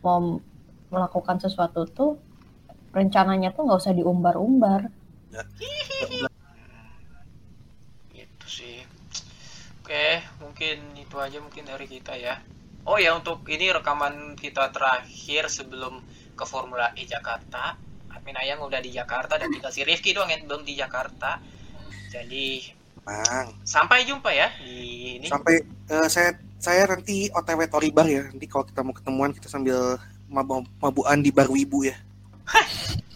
Speaker 2: mau melakukan sesuatu tuh rencananya tuh nggak usah diumbar-umbar.
Speaker 1: gitu sih. Oke mungkin itu aja mungkin dari kita ya. Oh ya untuk ini rekaman kita terakhir sebelum ke Formula E Jakarta. Admin Ayang udah di Jakarta dan tinggal si Rifki doang yang belum di Jakarta. Jadi
Speaker 3: Bang,
Speaker 1: sampai jumpa ya di ini.
Speaker 3: Sampai eh, saya saya nanti OTW Toribar ya nanti kalau kita mau ketemuan kita sambil mabu mabuan di bar Wibu ya.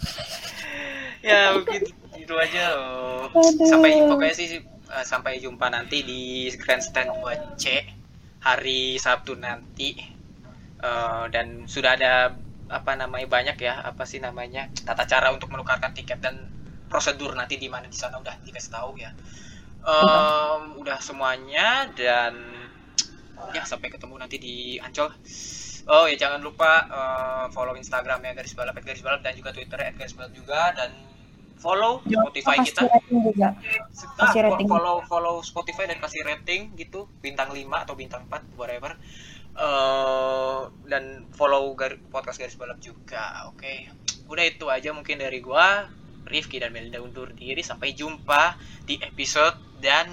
Speaker 1: Ya mungkin itu aja. Loh. Sampai pokoknya sih eh, sampai jumpa nanti di grandstand 2C hari Sabtu nanti. Eh, dan sudah ada apa namanya banyak ya apa sih namanya tata cara untuk menukarkan tiket dan prosedur nanti di mana di sana udah dikasih tahu ya Em, udah semuanya dan ya sampai ketemu nanti di Ancol. Oh ya jangan lupa eh, follow Instagramnya garis balap garis balap dan juga Twitternya at garis balap juga dan follow Spotify
Speaker 2: Kasih
Speaker 1: kita.
Speaker 2: juga.
Speaker 1: Ah, fo-
Speaker 2: rating.
Speaker 1: follow follow Spotify dan kasih rating gitu bintang 5 atau bintang 4 whatever. Eh dan follow gar- podcast garis balap juga oke. Udah itu aja mungkin dari gua Rifki dan Melinda undur diri. Sampai jumpa di episode dan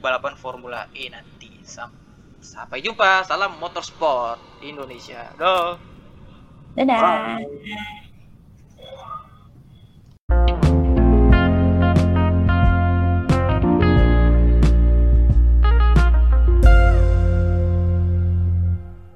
Speaker 1: balapan Formula E nanti. Sam- sampai jumpa. Salam motorsport Indonesia. Go.
Speaker 2: Dadah.